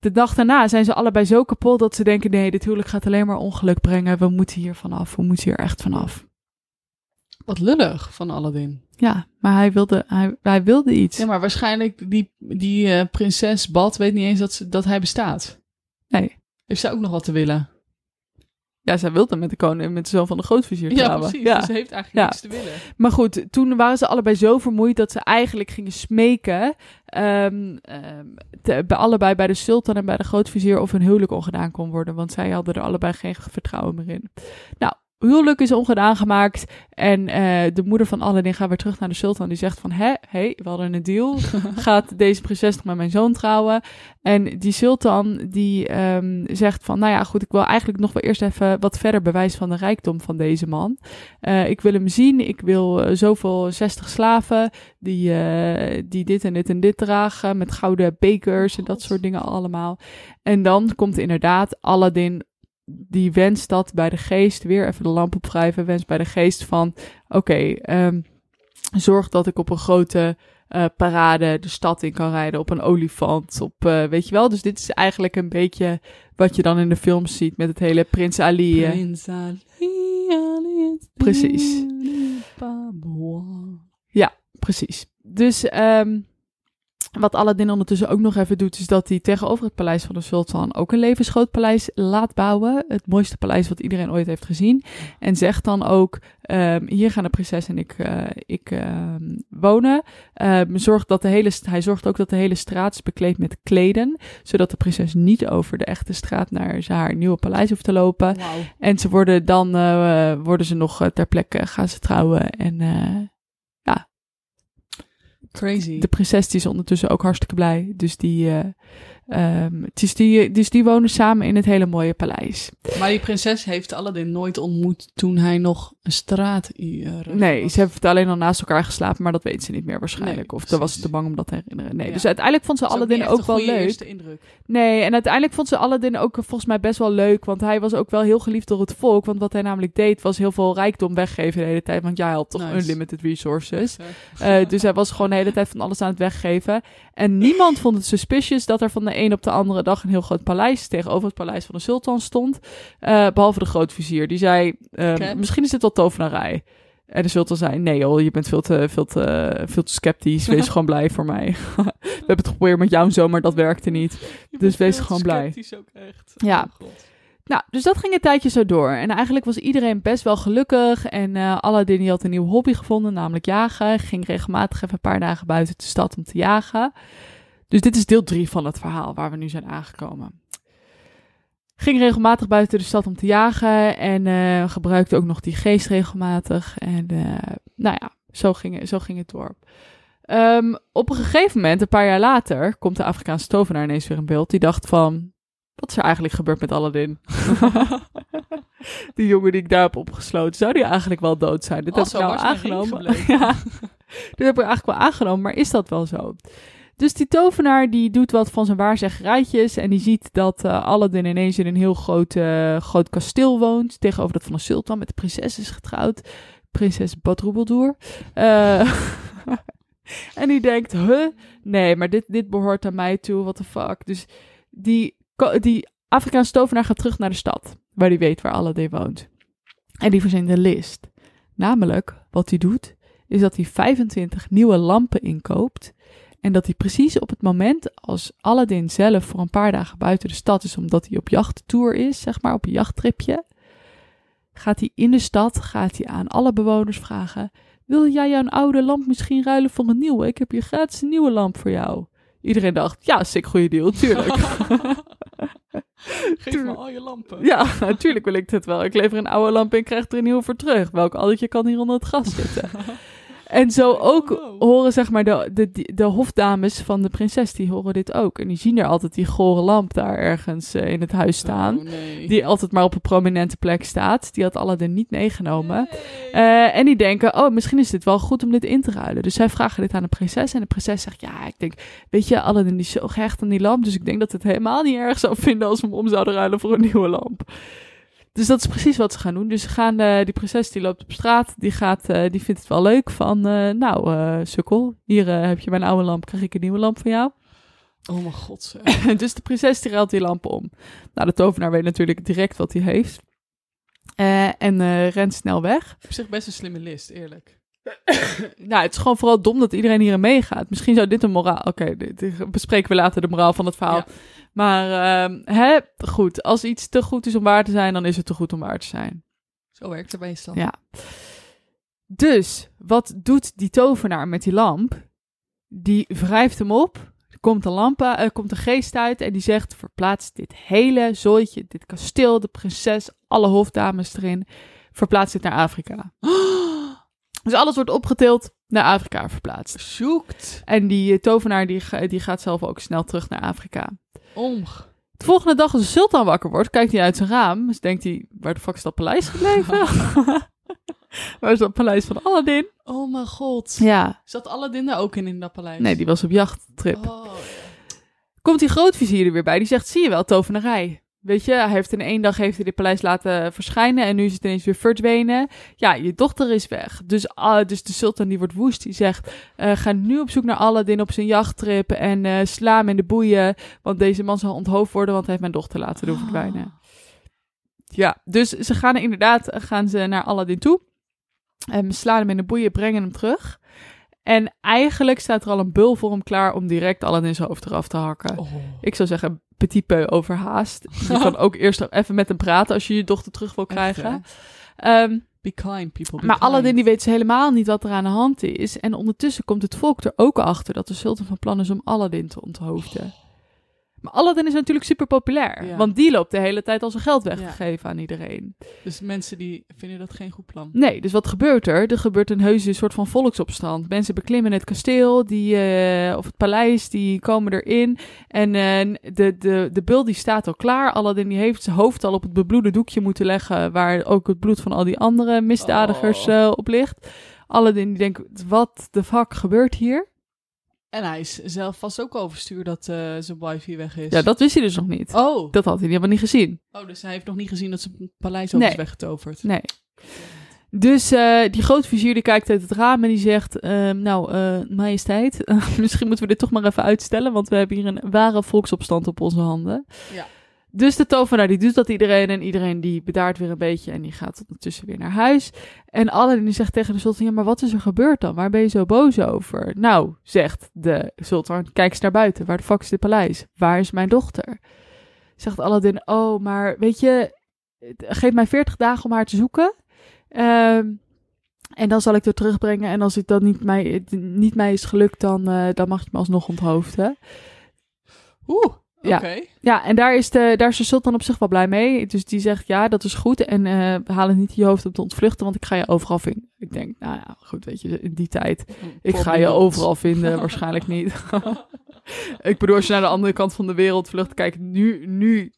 De dag daarna zijn ze allebei zo kapot dat ze denken... nee, dit huwelijk gaat alleen maar ongeluk brengen. We moeten hier vanaf. We moeten hier echt vanaf. Wat lullig van Aladdin. Ja, maar hij wilde, hij, hij wilde iets. Ja, maar waarschijnlijk die, die eh, prinses Bad weet niet eens dat, ze, dat hij bestaat. Nee. Heeft zij ook nog wat te willen? Ja, zij wilde met de koning, met de zoon van de grootvizier Ja, trouwen. precies. Ja. Dus ze heeft eigenlijk niks te willen. Maar goed, toen waren ze allebei zo vermoeid dat ze eigenlijk gingen smeken. ehm, ehm, te- bij allebei bij de sultan en bij de grootvizier of hun huwelijk ongedaan kon worden. Want zij hadden er allebei geen vertrouwen meer in. Nou, huwelijk is ongedaan gemaakt. En eh, de moeder van Aladdin gaat weer terug naar de sultan. Die zegt van, hè, hey, we hadden een deal. Gaat deze prinses nog met mijn zoon trouwen? En die sultan die ehm, zegt van, nou ja, goed, ik wil eigenlijk nog wel eerst even wat verder bewijs van de rijkdom van deze man. Eh, ik wil hem zien. Ik wil eh, zoveel 60 slaven die, die dit en dit en dit dragen. Met gouden bekers en dat God. soort dingen allemaal. En dan komt inderdaad Aladdin die wenst dat bij de geest, weer even de lamp opwrijven, wenst bij de geest van, oké, ehm, zorg dat ik op een grote eh, parade de stad in kan rijden, op een olifant, op, eh, weet je wel. Dus dit is eigenlijk een beetje wat je dan in de films ziet met het hele Prins Ali. eh, Prins Ali, Ali is Precies. Baboa. Precies. Dus ehm, wat Aladdin ondertussen ook nog even doet, is dat hij tegenover het paleis van de sultan ook een levensgroot paleis laat bouwen. Het mooiste paleis wat iedereen ooit heeft gezien. En zegt dan ook, ehm, hier gaan de prinses en ik, eh, ik ehm, wonen. Ehm, zorgt dat de hele, hij zorgt ook dat de hele straat is bekleed met kleden, zodat de prinses niet over de echte straat naar haar nieuwe paleis hoeft te lopen. En ze worden dan eh, worden ze nog eh, ter plekke, gaan ze trouwen en... Crazy. de prinses die is ondertussen ook hartstikke blij. Dus die, eh, dus die, dus die wonen samen in het hele mooie paleis. Maar die prinses heeft Aladdin nooit ontmoet toen hij nog een straat... eh, Nee, ze hebben het alleen al naast elkaar geslapen, maar dat weet ze niet meer waarschijnlijk. Nee, of daar was ze te bang om dat te herinneren. Nee, Ja. dus uiteindelijk vond ze Aladdin ook, wel leuk. Eerste indruk. Nee, en uiteindelijk vond ze Aladdin ook volgens mij best wel leuk. Want hij was ook wel heel geliefd door het volk. Want wat hij namelijk deed, was heel veel rijkdom weggeven de hele tijd. Want jij had toch Nice. unlimited resources. Eh, dus hij was gewoon de hele tijd van alles aan het weggeven. En niemand vond het suspicious dat er van de een op de andere dag een heel groot paleis tegenover het paleis van de sultan stond. Eh, behalve de grootvizier. Die zei, eh, Oké. misschien is dit wel tovenarij. En de sultan zei, nee joh, je bent veel te, veel te, veel te sceptisch. Wees gewoon blij voor mij. We hebben het geprobeerd met jou zo, maar dat werkte niet. Je Dus wees gewoon blij. sceptisch ook echt. Ja. Oh. Nou, dus dat ging een tijdje zo door. En eigenlijk was iedereen best wel gelukkig. En eh Aladdin die had een nieuwe hobby gevonden, namelijk jagen. Ging regelmatig even een paar dagen buiten de stad om te jagen. Dus dit is deel 3 van het verhaal waar we nu zijn aangekomen. Ging regelmatig buiten de stad om te jagen. En eh, gebruikte ook nog die geest regelmatig. En eh, nou ja, zo ging, zo ging het door. Ehm, op een gegeven moment, een paar jaar later, komt de Afrikaanse tovenaar ineens weer in beeld. Die dacht van, wat is er eigenlijk gebeurd met Aladdin? die jongen die ik daar heb opgesloten, zou die eigenlijk wel dood zijn? Dit Oh, heb ik nou aangenomen. ja, dit heb ik eigenlijk wel aangenomen, maar is dat wel zo? Dus die tovenaar die doet wat van zijn waarzeggerijtjes en die ziet dat eh, Aladdin ineens in een heel groot, eh, groot kasteel woont, tegenover dat van een sultan met de prinses is getrouwd. Prinses Badroebeldoer. Eh en die denkt, huh? Nee, maar dit, dit behoort aan mij toe, what the fuck. Dus die, die Afrikaanse tovenaar gaat terug naar de stad, waar hij weet waar Aladdin woont. En die verzint een list. Namelijk, wat hij doet, is dat hij 25 nieuwe lampen inkoopt. En dat hij precies op het moment als Aladdin zelf voor een paar dagen buiten de stad is, omdat hij op jachttour is, zeg maar, op een jachttripje, gaat hij in de stad, gaat hij aan alle bewoners vragen, wil jij jouw oude lamp misschien ruilen voor een nieuwe? Ik heb hier gratis een nieuwe lamp voor jou. Iedereen dacht, ja, sick goede deal, tuurlijk. Geef me al je lampen. ja, natuurlijk wil ik dit wel. Ik lever een oude lamp en krijg er een nieuwe voor terug. Welk addertje kan hier onder het gras zitten? En zo ook Oh, no. horen zeg maar de, de, de, hofdames van de prinses, die horen dit ook. En die zien er altijd die gore lamp daar ergens eh, in het huis staan. Oh, nee. Die altijd maar op een prominente plek staat. Die had Aladdin niet meegenomen. Nee. Eh, en die denken, oh, misschien is dit wel goed om dit in te ruilen. Dus zij vragen dit aan de prinses. En de prinses zegt, ja, ik denk, weet je, Aladdin die is zo gehecht aan die lamp. Dus ik denk dat het helemaal niet erg zou vinden als we hem om zouden ruilen voor een nieuwe lamp. Dus dat is precies wat ze gaan doen. Dus ze gaan, eh, die prinses die loopt op straat, die, gaat, eh, die vindt het wel leuk van, eh, nou, sukkel, hier heb je mijn oude lamp, krijg ik een nieuwe lamp van jou. Oh mijn god. dus de prinses die ruilt die lamp om. Nou, de tovenaar weet natuurlijk direct wat hij heeft. En rent snel weg. Op zich best een slimme list, eerlijk. Nou, het is gewoon vooral dom dat iedereen hierin meegaat. Misschien zou dit een moraal... Oké, bespreken we later de moraal van het verhaal. Ja. Maar ehm, hè, goed, als iets te goed is om waar te zijn, dan is het te goed om waar te zijn. Zo werkt het meestal. Ja. Dus, wat doet die tovenaar met die lamp? Die wrijft hem op. Er komt een lamp, er komt een geest uit en die zegt: verplaats dit hele zooitje, dit kasteel, de prinses, alle hofdames erin. Verplaats dit naar Afrika. Dus alles wordt opgetild, naar Afrika verplaatst. Zoekt. En die eh, tovenaar die, ga- die gaat zelf ook snel terug naar Afrika. Om. De volgende dag als de sultan wakker wordt, kijkt hij uit zijn raam. Dus denkt hij, waar de fuck is dat paleis gebleven? waar is dat paleis van Aladdin? Oh mijn god. Ja, Zat Aladdin daar ook in, in dat paleis? nee, die was op jachttrip. Oh, ja. Komt die grootvizier er weer bij, die zegt, zie je wel, tovenarij. Weet je, hij heeft in één dag heeft hij dit paleis laten verschijnen en nu is het ineens weer verdwenen. Ja, je dochter is weg. Dus, ah, dus de sultan die wordt woest, die zegt, eh, ga nu op zoek naar Aladdin op zijn jachttrip en eh, sla hem in de boeien, want deze man zal onthoofd worden, want hij heeft mijn dochter laten doen verdwijnen. Ja, dus ze gaan inderdaad gaan ze naar Aladdin toe. En slaan hem in de boeien, brengen hem terug. En eigenlijk staat er al een bul voor hem klaar om direct Aladdin zijn hoofd eraf te hakken. Oh. Ik zou zeggen, petit peu overhaast. Je kan ook eerst even met hem praten als je je dochter terug wil krijgen. Ehm, Be kind, people. Be maar kind. Aladdin die weet dus helemaal niet wat er aan de hand is. En ondertussen komt het volk er ook achter dat de sultan van plan is om Aladdin te onthoofden. Maar Aladdin is natuurlijk super populair. Ja. Want die loopt de hele tijd al zijn geld weg te Ja. geven aan iedereen. Dus mensen die vinden dat geen goed plan. Nee, dus wat gebeurt er? Er gebeurt een heuse soort van volksopstand. Mensen beklimmen het kasteel, die, eh, of het paleis, die komen erin. En eh, de, de, de bul die staat al klaar. Aladdin die heeft zijn hoofd al op het bebloede doekje moeten leggen... waar ook het bloed van al die andere misdadigers Oh. eh, op ligt. Aladdin die denkt, wat de fuck gebeurt hier? En hij is zelf vast ook overstuur dat eh, zijn wifi weg is. Ja, dat wist hij dus nog niet. Oh. Dat had hij helemaal niet gezien. oh, dus hij heeft nog niet gezien dat zijn paleis ook Nee. is weggetoverd. Nee. Dus eh, die grootvizier die kijkt uit het raam en die zegt... ehm, nou, eh, majesteit, misschien moeten we dit toch maar even uitstellen... want we hebben hier een ware volksopstand op onze handen. Ja. Dus de tovenaar die doet dat iedereen... en iedereen die bedaart weer een beetje... en die gaat ondertussen weer naar huis. En Aladdin die zegt tegen de sultan... ja, maar wat is er gebeurd dan? Waar ben je zo boos over? Nou, zegt de sultan... kijk eens naar buiten. Waar de fuck is dit paleis? Waar is mijn dochter? Zegt Aladdin... oh, maar weet je... geef mij 40 dagen om haar te zoeken... Ehm, en dan zal ik het terugbrengen. En als het dan niet mij, niet mij is gelukt, dan, eh, dan mag je me alsnog onthoofden. Oeh, Ja. Ja, en daar is, de, daar is de sultan op zich wel blij mee. Dus die zegt, ja, dat is goed. En eh haal het niet je hoofd om te ontvluchten, want ik ga je overal vinden. Ik denk, nou ja, goed, weet je, in die tijd. Ik ga je overal vinden, waarschijnlijk niet. ik bedoel, als je naar de andere kant van de wereld vlucht, kijk, nu, nu,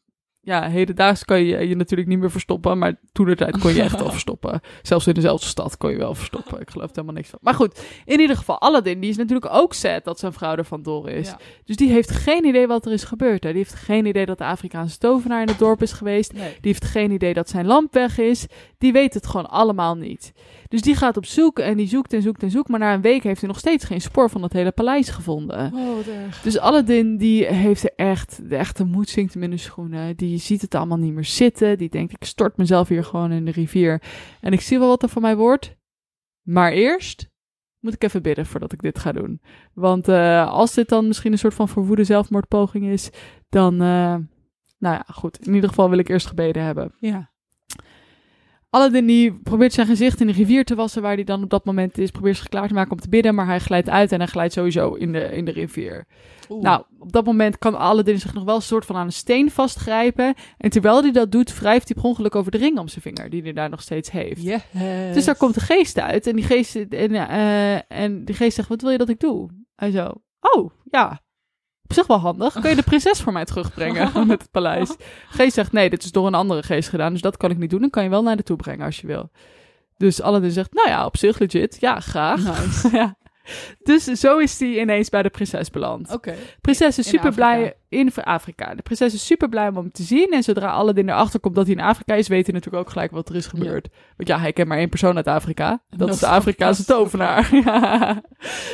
ja, hedendaags kan je je natuurlijk niet meer verstoppen, maar toen de tijd kon je echt wel verstoppen. Zelfs in dezelfde stad kon je wel verstoppen. Ik geloof er helemaal niks van. Maar goed, in ieder geval, Aladdin, die is natuurlijk ook sad dat zijn vrouw er vandoor is. Ja. Dus die heeft geen idee wat er is gebeurd. Hè. Die heeft geen idee dat de Afrikaanse tovenaar in het dorp is geweest. Nee. Die heeft geen idee dat zijn lamp weg is. Die weet het gewoon allemaal niet. Dus die gaat op zoek en die zoekt en zoekt en zoekt. Maar na een week heeft hij nog steeds geen spoor van het hele paleis gevonden. Oh. Dus Aladdin die heeft er echt, de echte moed zinkt hem in de schoenen. Die ziet het allemaal niet meer zitten. Die denkt, ik stort mezelf hier gewoon in de rivier. En ik zie wel wat er van mij wordt. Maar eerst moet ik even bidden voordat ik dit ga doen. Want eh, als dit dan misschien een soort van verwoede zelfmoordpoging is, dan, eh, nou ja, goed. In ieder geval wil ik eerst gebeden hebben. Ja. Aladdin die probeert zijn gezicht in de rivier te wassen waar hij dan op dat moment is. Probeert zich klaar te maken om te bidden, maar hij glijdt uit en hij glijdt sowieso in de, in de rivier. Oeh. Nou, op dat moment kan Aladdin zich nog wel een soort van aan een steen vastgrijpen. En terwijl hij dat doet, wrijft hij per ongeluk over de ring om zijn vinger, die hij daar nog steeds heeft. Yes. Dus daar komt de geest uit en die geest, en, eh, en die geest zegt, wat wil je dat ik doe? Hij zo, oh, ja, op zich wel handig. Kun je de prinses voor mij terugbrengen met het paleis? Geest zegt, nee, dit is door een andere geest gedaan, dus dat kan ik niet doen. Dan kan je wel naar de toe brengen als je wil. Dus Aladdin zegt, nou ja, op zich legit. Ja, graag. Nice. ja. Dus zo is hij ineens bij de prinses beland. Oké. Prinses is super blij. In Afrika. De prinses is super blij om hem te zien. En zodra Aladdin erachter komt dat hij in Afrika is, weet hij natuurlijk ook gelijk wat er is gebeurd. Want ja, hij kent maar één persoon uit Afrika. Dat, Dat is de Afrikaanse tovenaar. Ja.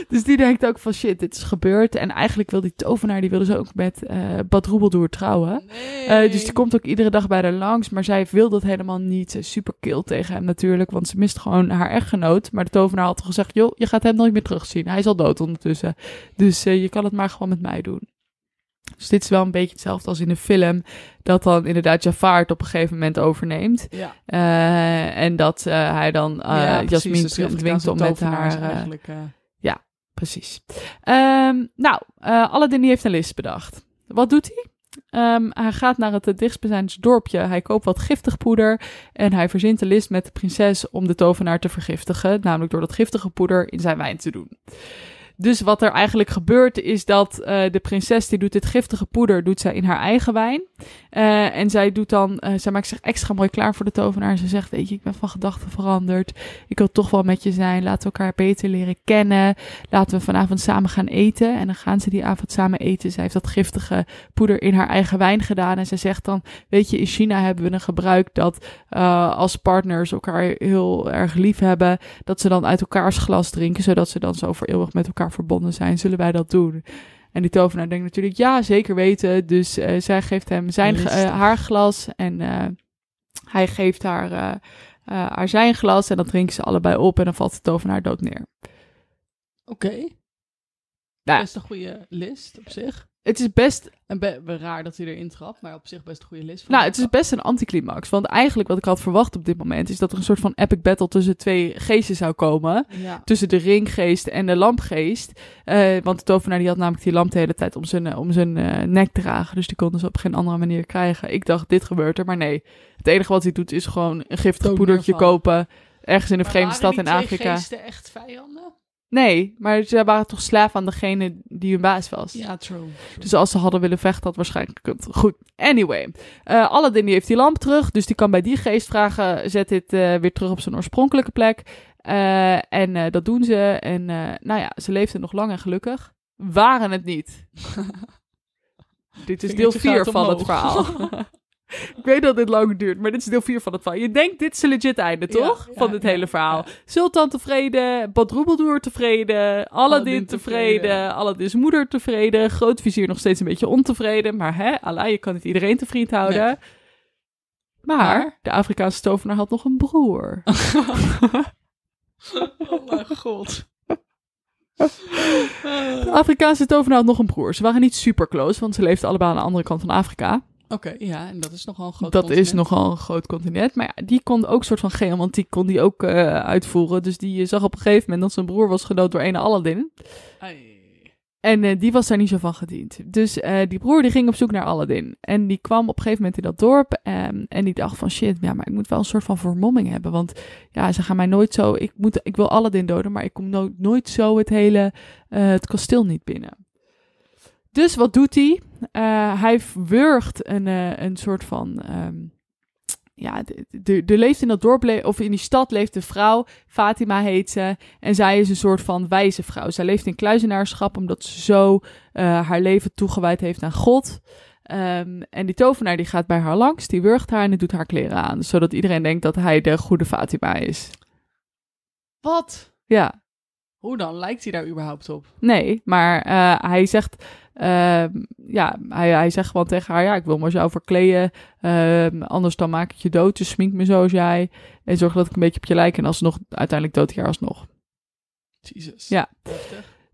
Dus die denkt ook van shit, dit is gebeurd. En eigenlijk wil die tovenaar, die wilde ze ook met eh Bad Roebeldoer trouwen. Nee. Eh, dus die komt ook iedere dag bij haar langs. Maar zij wil dat helemaal niet. Ze is super kill tegen hem natuurlijk. Want ze mist gewoon haar echtgenoot. Maar de tovenaar had al gezegd: joh, je gaat hem nooit meer terugzien. Hij is al dood ondertussen. Dus eh, je kan het maar gewoon met mij doen. Dus dit is wel een beetje hetzelfde als in de film. Dat dan inderdaad Jafar het op een gegeven moment overneemt. Ja. Eh, en dat eh, hij dan eh ja. Jasmin Dus dwingt om met haar... eh, Precies. Ehm, nou, Aladdin heeft een list bedacht. Wat doet hij? Ehm, hij gaat naar het dichtstbijzijnde dorpje. Hij koopt wat giftig poeder. En hij verzint een list met de prinses om de tovenaar te vergiftigen. Namelijk door dat giftige poeder in zijn wijn te doen. Dus wat er eigenlijk gebeurt is dat eh, de prinses die doet dit giftige poeder doet zij in haar eigen wijn. Eh, en zij doet dan, eh, zij maakt zich extra mooi klaar voor de tovenaar. En ze zegt, weet je, ik ben van gedachten veranderd. Ik wil toch wel met je zijn. Laten we elkaar beter leren kennen. Laten we vanavond samen gaan eten. En dan gaan ze die avond samen eten. Zij heeft dat giftige poeder in haar eigen wijn gedaan. En ze zegt dan, weet je, in China hebben we een gebruik dat als partners elkaar heel erg lief hebben, dat ze dan uit elkaars glas drinken, zodat ze dan zo voor eeuwig met elkaar verbonden zijn. Zullen wij dat doen? En die tovenaar denkt natuurlijk, ja, zeker weten. Dus uh, zij geeft hem zijn, uh, haar glas en hij geeft haar, haar zijn glas en dan drinken ze allebei op en dan valt de tovenaar dood neer. Oké. Okay. Ja. Best een goede list op zich. Het is best... En be raar dat hij erin trapt, maar op zich best een goede list. Nou, het is best een anticlimax. Want eigenlijk wat ik had verwacht op dit moment... is dat er een soort van epic battle tussen twee geesten zou komen. Ja. Tussen de ringgeest en de lampgeest. Uh, want de tovenaar die had namelijk die lamp de hele tijd om zijn, om zijn uh, nek dragen. Dus die konden ze op geen andere manier krijgen. Ik dacht, dit gebeurt er, maar nee. Het enige wat hij doet is gewoon een giftig poedertje kopen... ergens in een vreemde stad in Afrika. geesten echt vijanden? Nee, maar ze waren toch slaaf aan degene die hun baas was. Ja, true. Dus als ze hadden willen vechten, had waarschijnlijk gekund. Goed, anyway. Uh, Aladdin die heeft die lamp terug, dus die kan bij die geest vragen, zet dit uh, weer terug op zijn oorspronkelijke plek. Uh, en dat doen ze. En nou ja, ze leefden nog lang en gelukkig. Waren het niet. Dit is deel 4 van het verhaal. Ik weet dat dit lang duurt, maar dit is deel 4 van het verhaal. Je denkt, dit is een legit einde, toch? Ja, ja, van dit ja, hele verhaal. Sultan tevreden, Badroebeldoer tevreden, Aladdin tevreden, tevreden, Aladdin's moeder tevreden, grootvizier nog steeds een beetje ontevreden. Maar hè, Allah, je kan niet iedereen te vriend houden. Nee. Maar de Afrikaanse tovenaar had nog een broer. oh mijn god. De Afrikaanse tovenaar had nog een broer. Ze waren niet super close, want ze leefden allebei aan de andere kant van Afrika. Oké, okay, ja, en dat is nogal een groot dat continent. is nogal een groot continent. Maar ja, die kon ook soort van geomantiek kon die ook uh, uitvoeren. Dus die zag op een gegeven moment dat zijn broer was gedood door een Aladdin. Ai. En uh, die was daar niet zo van gediend. Dus uh, die broer die ging op zoek naar Aladdin. En die kwam op een gegeven moment in dat dorp. Um, en die dacht van shit, ja, maar ik moet wel een soort van vermomming hebben. Want ja, ze gaan mij nooit zo... Ik, moet, ik wil Aladdin doden, maar ik kom nooit, nooit zo het hele het kasteel niet binnen. Dus wat doet hij? Uh, hij wurgt een, uh, een soort van. Um, ja, er leeft in dat dorp, of in die stad leeft een vrouw. Fatima heet ze. En zij is een soort van wijze vrouw. Zij leeft in kluizenaarschap omdat ze zo uh, haar leven toegewijd heeft aan God. Um, en die tovenaar die gaat bij haar langs, die wurgt haar en die doet haar kleren aan. Zodat iedereen denkt dat hij de goede Fatima is. Wat? Ja. Hoe dan? Lijkt hij daar überhaupt op? Nee, maar uh, hij zegt uh, ja, hij, hij zegt gewoon tegen haar, ja, ik wil me zo verkleden. Uh, anders dan maak ik je dood. Dus smink me zoals jij. En zorg dat ik een beetje op je lijk. En alsnog, uiteindelijk dood ik haar alsnog. Jezus. Ja.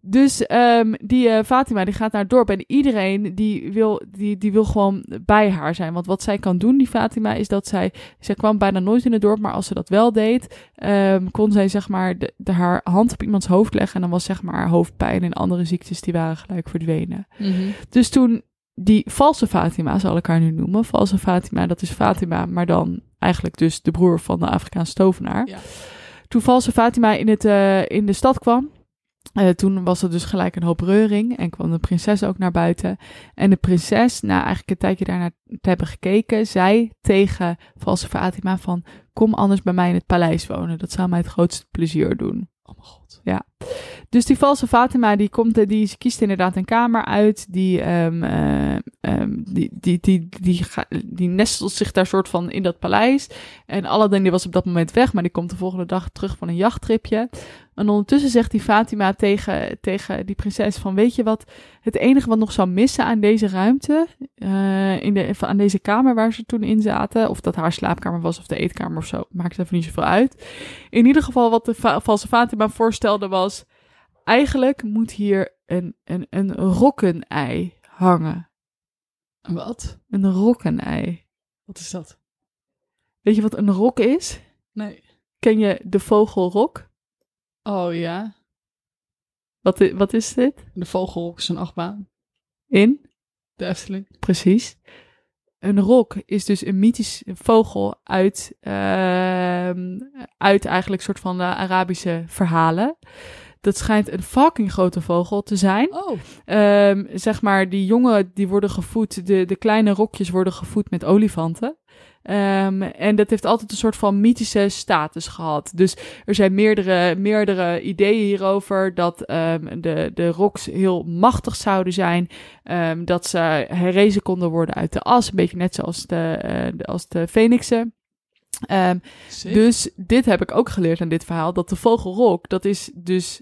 Dus um, die uh, Fatima die gaat naar het dorp en iedereen die wil, die, die wil gewoon bij haar zijn. Want wat zij kan doen, die Fatima, is dat zij, zij kwam bijna nooit in het dorp, maar als ze dat wel deed, um, kon zij zeg maar de, de, haar hand op iemands hoofd leggen en dan was zeg maar haar hoofdpijn en andere ziektes die waren gelijk verdwenen. Mm -hmm. Dus toen die valse Fatima, zal ik haar nu noemen, valse Fatima, dat is Fatima, maar dan eigenlijk dus de broer van de Afrikaanse tovenaar. Ja. Toen valse Fatima in, het, uh, in de stad kwam, uh, toen was er dus gelijk een hoop reuring en kwam de prinses ook naar buiten. En de prinses, na eigenlijk een tijdje daarnaar te hebben gekeken, zei tegen valse Fatima van, kom anders bij mij in het paleis wonen. Dat zou mij het grootste plezier doen. Oh mijn god. Ja. Dus die valse Fatima, die, komt, die kiest inderdaad een kamer uit. Die, um, die, die, die, die, nestelt zich daar soort van in dat paleis. En Aladdin die was op dat moment weg, maar die komt de volgende dag terug van een jachttripje. En ondertussen zegt die Fatima tegen, tegen die prinses van, weet je wat, het enige wat nog zou missen aan deze ruimte, uh, in de, aan deze kamer waar ze toen in zaten, of dat haar slaapkamer was of de eetkamer of zo, maakt even niet zoveel uit. In ieder geval wat de valse Fatima voorstelde was, eigenlijk moet hier een, een, een rokkenei hangen. Wat? Een rokkenei. Wat is dat? Weet je wat een rok is? Nee. Ken je de vogelrok? Oh ja. Wat, is, wat is dit? De vogelrok is een achtbaan. In? De Efteling. Precies. Een rok is dus een mythisch vogel uit, uh, uit eigenlijk soort van de Arabische verhalen. Dat schijnt een fucking grote vogel te zijn. Oh. Ehm, zeg maar, die jongen die worden gevoed, de, de kleine rokjes worden gevoed met olifanten. Ehm, en dat heeft altijd een soort van mythische status gehad. Dus er zijn meerdere, meerdere ideeën hierover dat ehm, de, de roks heel machtig zouden zijn. Ehm, dat ze herrezen konden worden uit de as. Een beetje net zoals de, de- als de. Ehm, Sick. dus dit heb ik ook geleerd aan dit verhaal. Dat de vogelrok, dat is dus...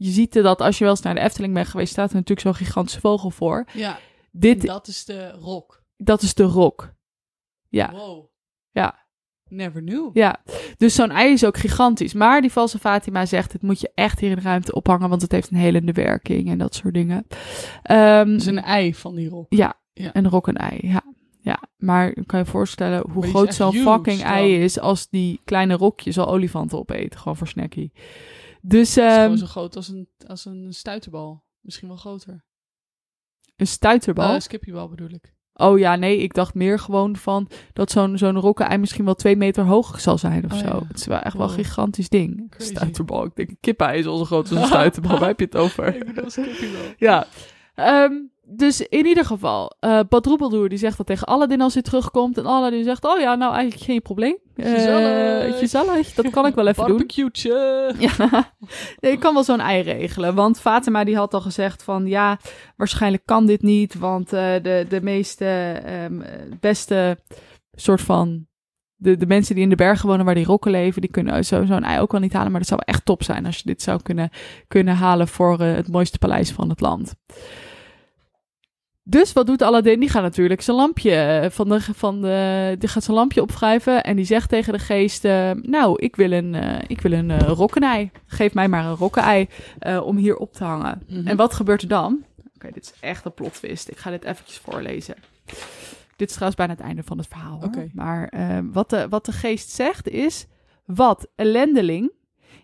Je ziet er dat als je wel eens naar de Efteling bent geweest... staat er natuurlijk zo'n gigantische vogel voor. ja, Dit, dat is de rock. dat is de rok. Ja. Wow. Ja. Never knew. Ja, dus zo'n ei is ook gigantisch. Maar die valse Fatima zegt, het moet je echt hier in de ruimte ophangen, want het heeft een helende werking en dat soort dingen. Is een ei van die rock. Ja, Ja. een rok en ei, ja. Ja, maar kan je voorstellen hoe groot zo'n fucking dan. ei is als die kleine rokjes al olifanten opeten, gewoon voor snackie. Dus Het is ehm, gewoon zo groot als een, als een stuiterbal. Misschien wel groter. een stuiterbal. Eh, skippiebal bedoel ik. oh ja, nee, ik dacht meer gewoon van dat zo'n zo'n rokken-ei misschien wel twee meter hoog zal zijn of Oh zo. ja. Het is wel echt wel een gigantisch ding. Crazy. Stuiterbal, ik denk een is al zo groot als een stuiterbal. Waar heb je het over? Ik bedoel skippiebal. Ja. Ehm, dus in ieder geval, Badroebeldoer die zegt dat tegen Aladdin als hij terugkomt. En Aladdin zegt, oh ja, nou eigenlijk geen probleem. Eh, Gezellig. dat kan ik wel even doen. Barbecue'tje. Ja, nee, ik kan wel zo'n ei regelen. Want Fatima die had al gezegd van ja, waarschijnlijk kan dit niet. Want eh, de, de meeste, eh, beste soort van, de, de mensen die in de bergen wonen waar die rokken leven, die kunnen zo- zo'n ei ook wel niet halen. Maar dat zou wel echt top zijn als je dit zou kunnen, kunnen halen voor het mooiste paleis van het land. Dus wat doet Aladdin? Die gaat natuurlijk zijn lampje eh, van de, van de, die gaat zijn lampje opwrijven en die zegt tegen de geest: eh, Nou, ik wil een, eh, ik wil een rokkenei. Geef mij maar een rokkenei om hier op te hangen. Mhm. En wat gebeurt er dan? Oké, dit is echt een plot twist. Ik ga dit eventjes voorlezen. Dit is trouwens bijna het einde van het verhaal. hoor. Oké. Maar wat, de, wat de geest zegt is: Wat, ellendeling?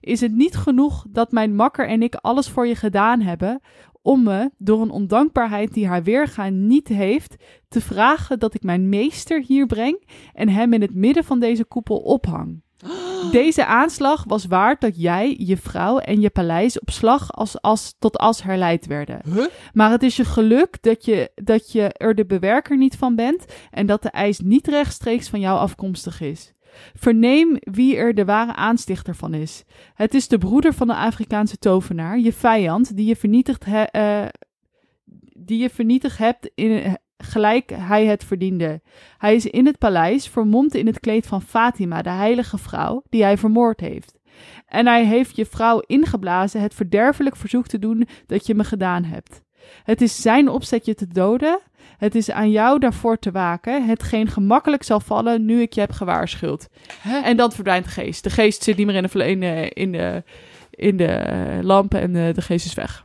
Is het niet genoeg dat mijn makker en ik alles voor je gedaan hebben om me, door een ondankbaarheid die haar weerga niet heeft, te vragen dat ik mijn meester hier breng en hem in het midden van deze koepel ophang? Deze aanslag was waard dat jij, je vrouw en je paleis op slag als as tot as herleid werden. Huh? Maar het is je geluk dat je, dat je er de bewerker niet van bent en dat de eis niet rechtstreeks van jou afkomstig is. Verneem wie er de ware aanstichter van is. Het is de broeder van de Afrikaanse tovenaar, je vijand, die je vernietigd, eh, die je vernietigd hebt in, gelijk hij het verdiende. Hij is in het paleis, vermomd in het kleed van Fatima, de heilige vrouw, die hij vermoord heeft. En hij heeft je vrouw ingeblazen het verderfelijk verzoek te doen dat je me gedaan hebt. Het is zijn opzet je te doden. Het is aan jou daarvoor te waken, hetgeen gemakkelijk zal vallen nu ik je heb gewaarschuwd. En dan verdwijnt de geest. De geest zit niet meer in de, in de, in de, in de lamp en de, de geest is weg.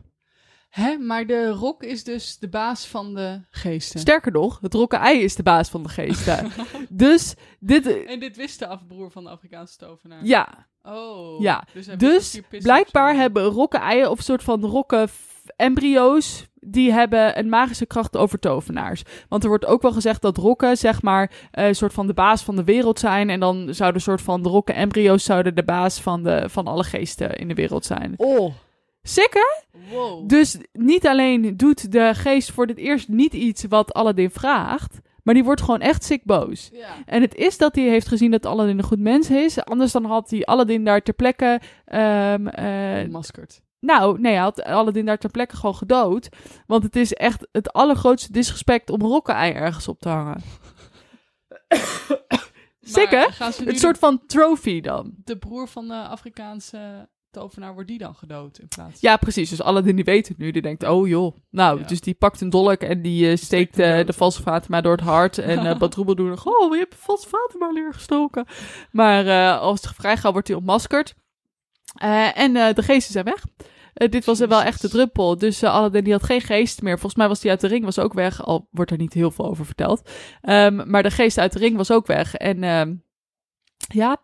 Hè? Maar de rock is dus de baas van de geesten. Sterker nog, het rokken ei is de baas van de geesten. dus dit, En dit wist de afbroer van de Afrikaanse tovenaar. ja, Oh. Ja. Dus, Dus blijkbaar hebben rokken eieren of een soort van rokken embryo's die hebben een magische kracht over tovenaars. Want er wordt ook wel gezegd dat rokken zeg maar eh, een soort van de baas van de wereld zijn en dan zouden een soort van de rokken embryo's zouden de baas van de van alle geesten in de wereld zijn. Oh. Hè? Wow. Dus niet alleen doet de geest voor het eerst niet iets wat Aladdin vraagt, maar die wordt gewoon echt sick boos. ja. En het is dat hij heeft gezien dat Aladdin een goed mens is. Anders dan had hij Aladdin daar ter plekke... ehm, eh, Maskerd. nou, nee, hij had Aladdin daar ter plekke gewoon gedood. Want het is echt het allergrootste disrespect om rokken-ei ergens op te hangen. Sick, hè? Maar gaan ze nu Een soort van trophy dan. de broer van de Afrikaanse tovenaar, wordt die dan gedood in plaats? Ja, precies. Dus Aladdin die weet het nu. Die denkt, oh joh. Nou, Ja. dus die pakt een dolk en die eh, steekt eh, de valse Fatima door het hart. En uh, Badroebel doet nog, oh, je hebt de valse Fatima neergestoken. Maar eh, als het vrij gaat, wordt hij ontmaskerd. Eh, en eh, de geesten zijn weg. Eh, dit was wel echt de druppel. Dus eh, Aladdin die had geen geest meer. Volgens mij was die uit de ring was ook weg. Al wordt er niet heel veel over verteld. Ehm, maar de geest uit de ring was ook weg. En ehm, ja,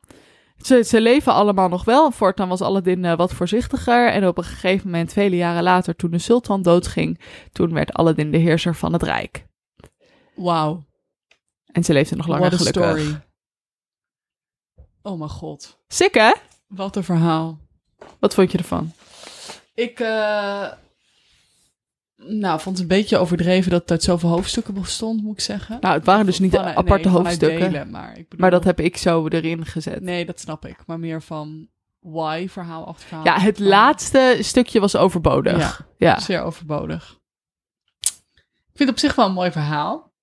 ze, ze leven allemaal nog wel. Voortaan was Aladdin eh, wat voorzichtiger. En op een gegeven moment, vele jaren later, toen de sultan doodging, toen werd Aladdin de heerser van het rijk. Wauw. En ze leefden nog langer gelukkig. story. Oh mijn god. Sick hè? Wat een verhaal. Wat vond je ervan? Ik eh, nou, vond het een beetje overdreven dat het uit zoveel hoofdstukken bestond, moet ik zeggen. Nou, het waren dus niet aparte nee, hoofdstukken. delen, maar, ik bedoel, Maar dat heb ik zo erin gezet. Nee, dat snap ik. Maar meer van why, verhaal achter verhaal. ja, het laatste stukje was overbodig. Ja. Ja. Zeer overbodig. Ik vind het op zich wel een mooi verhaal.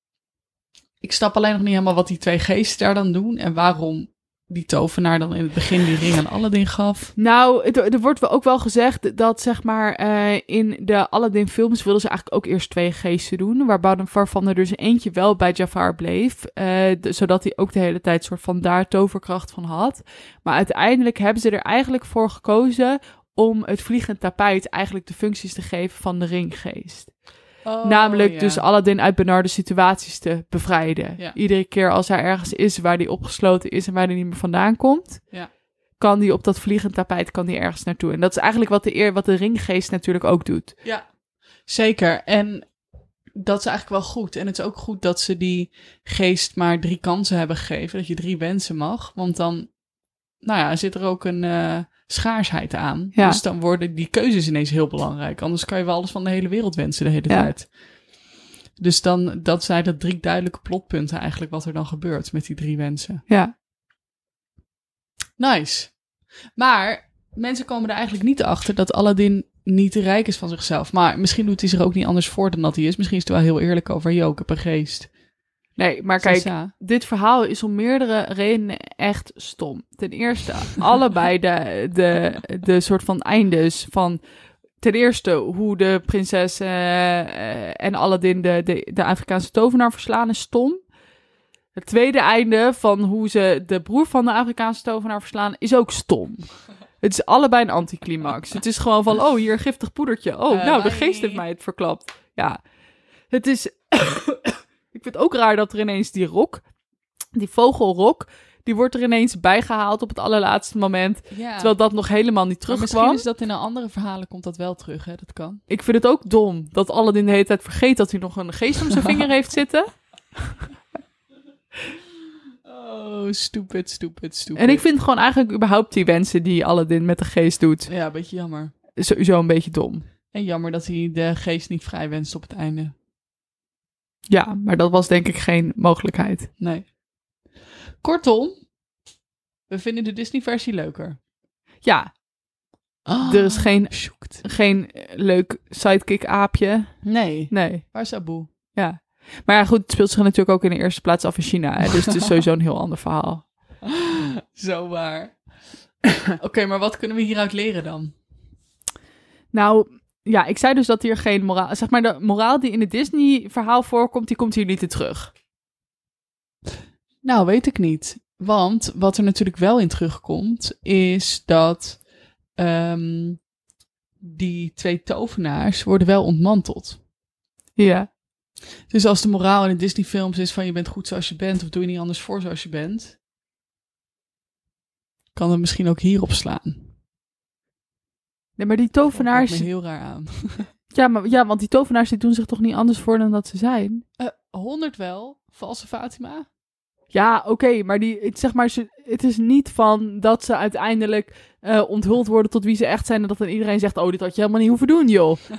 Ik snap alleen nog niet helemaal wat die twee geesten daar dan doen. En waarom die tovenaar dan in het begin die ring aan Aladdin gaf. Nou, er wordt ook wel gezegd dat zeg maar eh, in de Aladdin films wilden ze eigenlijk ook eerst twee geesten doen, waarvan er dus eentje wel bij Jafar bleef, eh, zodat hij ook de hele tijd soort van daar toverkracht van had. Maar uiteindelijk hebben ze er eigenlijk voor gekozen om het vliegend tapijt eigenlijk de functies te geven van de ringgeest. Namelijk Oh, ja. dus Aladdin uit benarde situaties te bevrijden. Ja. Iedere keer als hij ergens is waar hij opgesloten is en waar hij niet meer vandaan komt, Ja. kan hij op dat vliegend tapijt kan hij ergens naartoe. En dat is eigenlijk wat de, eer, wat de ringgeest natuurlijk ook doet. Ja, zeker. En dat is eigenlijk wel goed. En het is ook goed dat ze die geest maar drie kansen hebben gegeven. Dat je drie wensen mag. Want dan, nou ja, zit er ook een eh, schaarsheid aan. Ja. Dus dan worden die keuzes ineens heel belangrijk. Anders kan je wel alles van de hele wereld wensen de hele Ja. tijd. Dus dan, dat zijn de drie duidelijke plotpunten eigenlijk wat er dan gebeurt met die drie wensen. Ja. Nice. Maar mensen komen er eigenlijk niet achter dat Aladdin niet rijk is van zichzelf. Maar misschien doet hij zich ook niet anders voor dan dat hij is. Misschien is hij wel heel eerlijk over, yo, ik heb een geest. Nee, maar kijk, dit verhaal is om meerdere redenen echt stom. Ten eerste, allebei de, de, de soort van eindes van... Ten eerste, hoe de prinses eh, en Aladdin de, de, de Afrikaanse tovenaar verslaan is stom. Het tweede einde van hoe ze de broer van de Afrikaanse tovenaar verslaan is ook stom. Het is allebei een anticlimax. Het is gewoon van, oh, hier giftig poedertje. Oh, Eh, nou, de geest heeft mij het verklapt. Ja, het is... Ik vind het ook raar dat er ineens die rok, die vogelrok, die wordt er ineens bijgehaald op het allerlaatste moment. Ja. Terwijl dat nog helemaal niet Maar misschien terugkwam. is dat in een andere verhalen komt dat wel terug, hè? Dat kan. Ik vind het ook dom dat Aladdin de hele tijd vergeet dat hij nog een geest om zijn vinger heeft zitten. Oh, stupid, stupid, stupid. En ik vind gewoon eigenlijk überhaupt die wensen die Aladdin met de geest doet, Ja, een beetje jammer. sowieso een beetje dom. En jammer dat hij de geest niet vrij wenst op het einde. Ja, maar dat was denk ik geen mogelijkheid. Nee. Kortom, we vinden de Disney-versie leuker. Ja, Ah, er is geen, geen eh, leuk sidekick aapje. Nee. Nee, Waar is Abu? ja. Maar ja, goed, het speelt zich natuurlijk ook in de eerste plaats af in China. Hè? Dus het is sowieso een heel ander verhaal. Zo waar. Oké, maar wat kunnen we hieruit leren dan? Nou, ja, ik zei dus dat hier geen moraal... Zeg maar, de moraal die in het Disney-verhaal voorkomt, die komt hier niet in terug. Nou, weet ik niet. Want wat er natuurlijk wel in terugkomt, is dat ehm, die twee tovenaars worden wel ontmanteld. Ja. Dus als de moraal in de Disney-films is van je bent goed zoals je bent, of doe je niet anders voor zoals je bent, kan het misschien ook hierop slaan. Nee, maar die Dat tovenaars... kijkt me heel raar aan. Ja, maar, ja, want die tovenaars die doen zich toch niet anders voor dan dat ze zijn? Eh 100 wel, valse Fatima. Ja, oké, maar die, het, zeg maar, ze, het is niet van dat ze uiteindelijk eh, onthuld worden tot wie ze echt zijn en dat dan iedereen zegt, oh, dit had je helemaal niet hoeven doen, joh.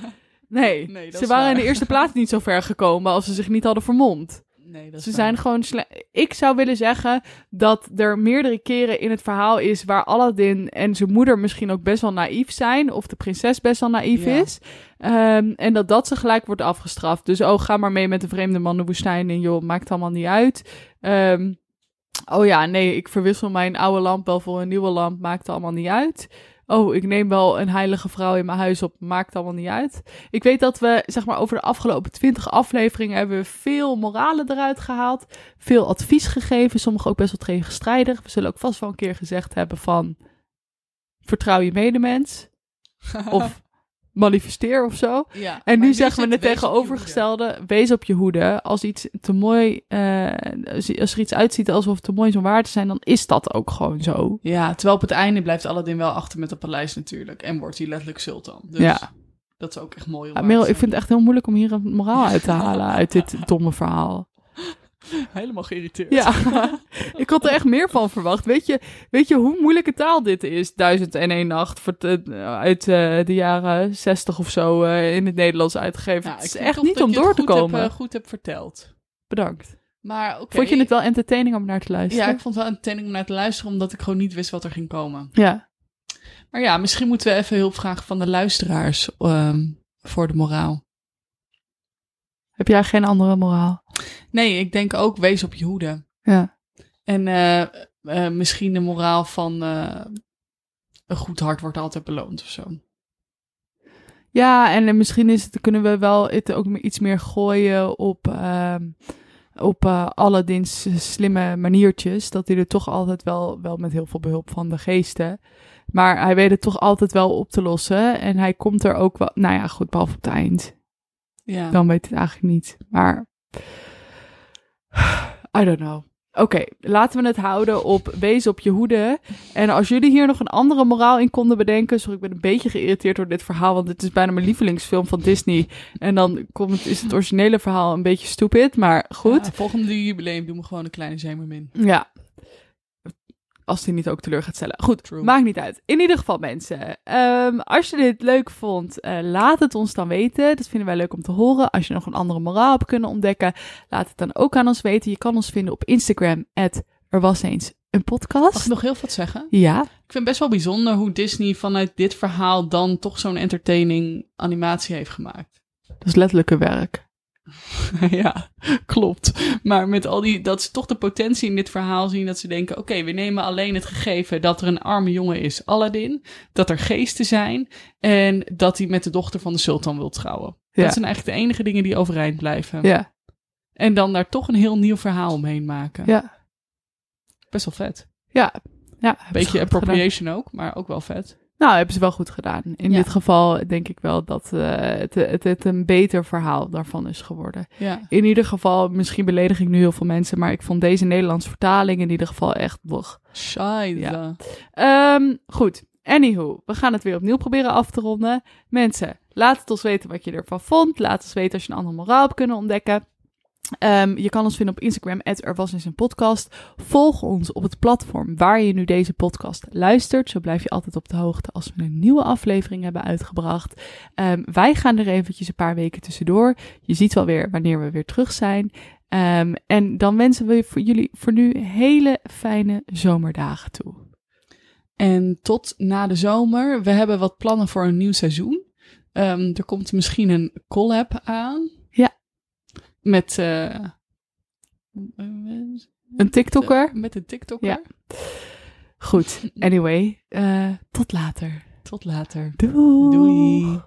Nee, Nee, dat ze waren in de eerste plaats niet zo ver gekomen als ze zich niet hadden vermomd. Nee, dat is Ze waar. zijn gewoon sle- Ik zou willen zeggen dat er meerdere keren in het verhaal is waar Aladdin en zijn moeder misschien ook best wel naïef zijn. Of de prinses best wel naïef Ja. is. Ehm, en dat dat ze gelijk wordt afgestraft. Dus oh, ga maar mee met de vreemde man de woestijn in. Joh, maakt allemaal niet uit. Ehm, oh ja, nee, ik verwissel mijn oude lamp wel voor een nieuwe lamp. Maakt allemaal niet uit. Oh, ik neem wel een heilige vrouw in mijn huis op. Maakt allemaal niet uit. Ik weet dat we, zeg maar, over de afgelopen twintig afleveringen hebben we veel moralen eruit gehaald. Veel advies gegeven. Sommige ook best wel tegenstrijdig. We zullen ook vast wel een keer gezegd hebben van... Vertrouw je medemens. Of manifesteer of zo. ja, En nu zeggen we het tegenovergestelde. Wees op je hoede. Als iets te mooi... eh, als er iets uitziet alsof het te mooi is om waar te zijn... dan is dat ook gewoon zo. Ja, terwijl op het einde blijft Aladdin wel achter met het paleis natuurlijk. En wordt hij letterlijk sultan. Dus Ja. dat is ook echt mooi. om Ja, Merel, ik vind het echt heel moeilijk om hier een moraal uit te halen uit dit domme verhaal. Helemaal geïrriteerd. Ja, ik had er echt meer van verwacht. Weet je, weet je hoe moeilijke taal dit is? Duizend en één nacht te- uit eh, de jaren zestig of zo eh, in het Nederlands uitgegeven. Het is echt niet om door te komen. eh, goed hebt verteld. Bedankt. Maar. Vond je het wel entertaining om naar te luisteren? Ja, ik vond het wel entertaining om naar te luisteren, omdat ik gewoon niet wist wat er ging komen. Ja. Maar ja, misschien moeten we even hulp vragen van de luisteraars ehm, voor de moraal. Heb jij geen andere moraal? Nee, ik denk ook wees op je hoede. Ja. En eh, eh, misschien de moraal van eh, een goed hart wordt altijd beloond of zo. Ja, en misschien is het, kunnen we wel het ook iets meer gooien op, ehm op eh Aladdin's slimme maniertjes. Dat hij er toch altijd wel, wel met heel veel behulp van de geesten. Maar hij weet het toch altijd wel op te lossen. En hij komt er ook wel, nou ja, goed, behalve op het eind. Ja. Dan weet het eigenlijk niet. Maar, I don't know. Oké, laten we het houden op wees op je hoede. En als jullie hier nog een andere moraal in konden bedenken. Sorry, ik ben een beetje geïrriteerd door dit verhaal. Want het is bijna mijn lievelingsfilm van Disney. En dan komt, is het originele verhaal een beetje stupid. Maar goed. Ja, volgende jubileum doen we gewoon een kleine zeemermin. Ja. Als die niet ook teleur gaat stellen. Goed, True. maakt niet uit. In ieder geval, mensen. ehm, als je dit leuk vond, eh, laat het ons dan weten. Dat vinden wij leuk om te horen. Als je nog een andere moraal hebt kunnen ontdekken, laat het dan ook aan ons weten. Je kan ons vinden op Instagram. Er was eens een Mag podcast. ik nog heel wat zeggen? Ja, Ik vind het best wel bijzonder hoe Disney vanuit dit verhaal dan toch zo'n entertaining animatie heeft gemaakt. dat is letterlijk een werk. ja, klopt. Maar met al die, dat ze toch de potentie in dit verhaal zien dat ze denken: oké, we nemen alleen het gegeven dat er een arme jongen is, Aladdin, dat er geesten zijn en dat hij met de dochter van de sultan wil trouwen. Ja. Dat zijn eigenlijk de enige dingen die overeind blijven. Ja, En dan daar toch een heel nieuw verhaal omheen maken. ja, Best wel vet. ja. ja Beetje gedaan. appropriation ook, maar ook wel vet. Nou, hebben ze wel goed gedaan. In Ja. dit geval denk ik wel dat eh, het, het, het een beter verhaal daarvan is geworden. Ja. In ieder geval, misschien beledig ik nu heel veel mensen, maar ik vond deze Nederlandse vertaling in ieder geval echt blog. Scheide. Ja. Ehm, goed, anywho, we gaan het weer opnieuw proberen af te ronden. Mensen, laat het ons weten wat je ervan vond. Laat ons weten als je een andere moraal hebt kunnen ontdekken. Ehm, je kan ons vinden op Instagram, er was een podcast. Volg ons op het platform waar je nu deze podcast luistert. Zo blijf je altijd op de hoogte als we een nieuwe aflevering hebben uitgebracht. Ehm, wij gaan er eventjes een paar weken tussendoor. Je ziet wel weer wanneer we weer terug zijn. Ehm, en dan wensen we jullie voor nu hele fijne zomerdagen toe. En tot na de zomer. We hebben wat plannen voor een nieuw seizoen. Er komt misschien een collab aan. Met, eh, Een TikToker? met een TikToker. Ja. Goed, anyway, eh, tot later. Tot later. Doei. Doei.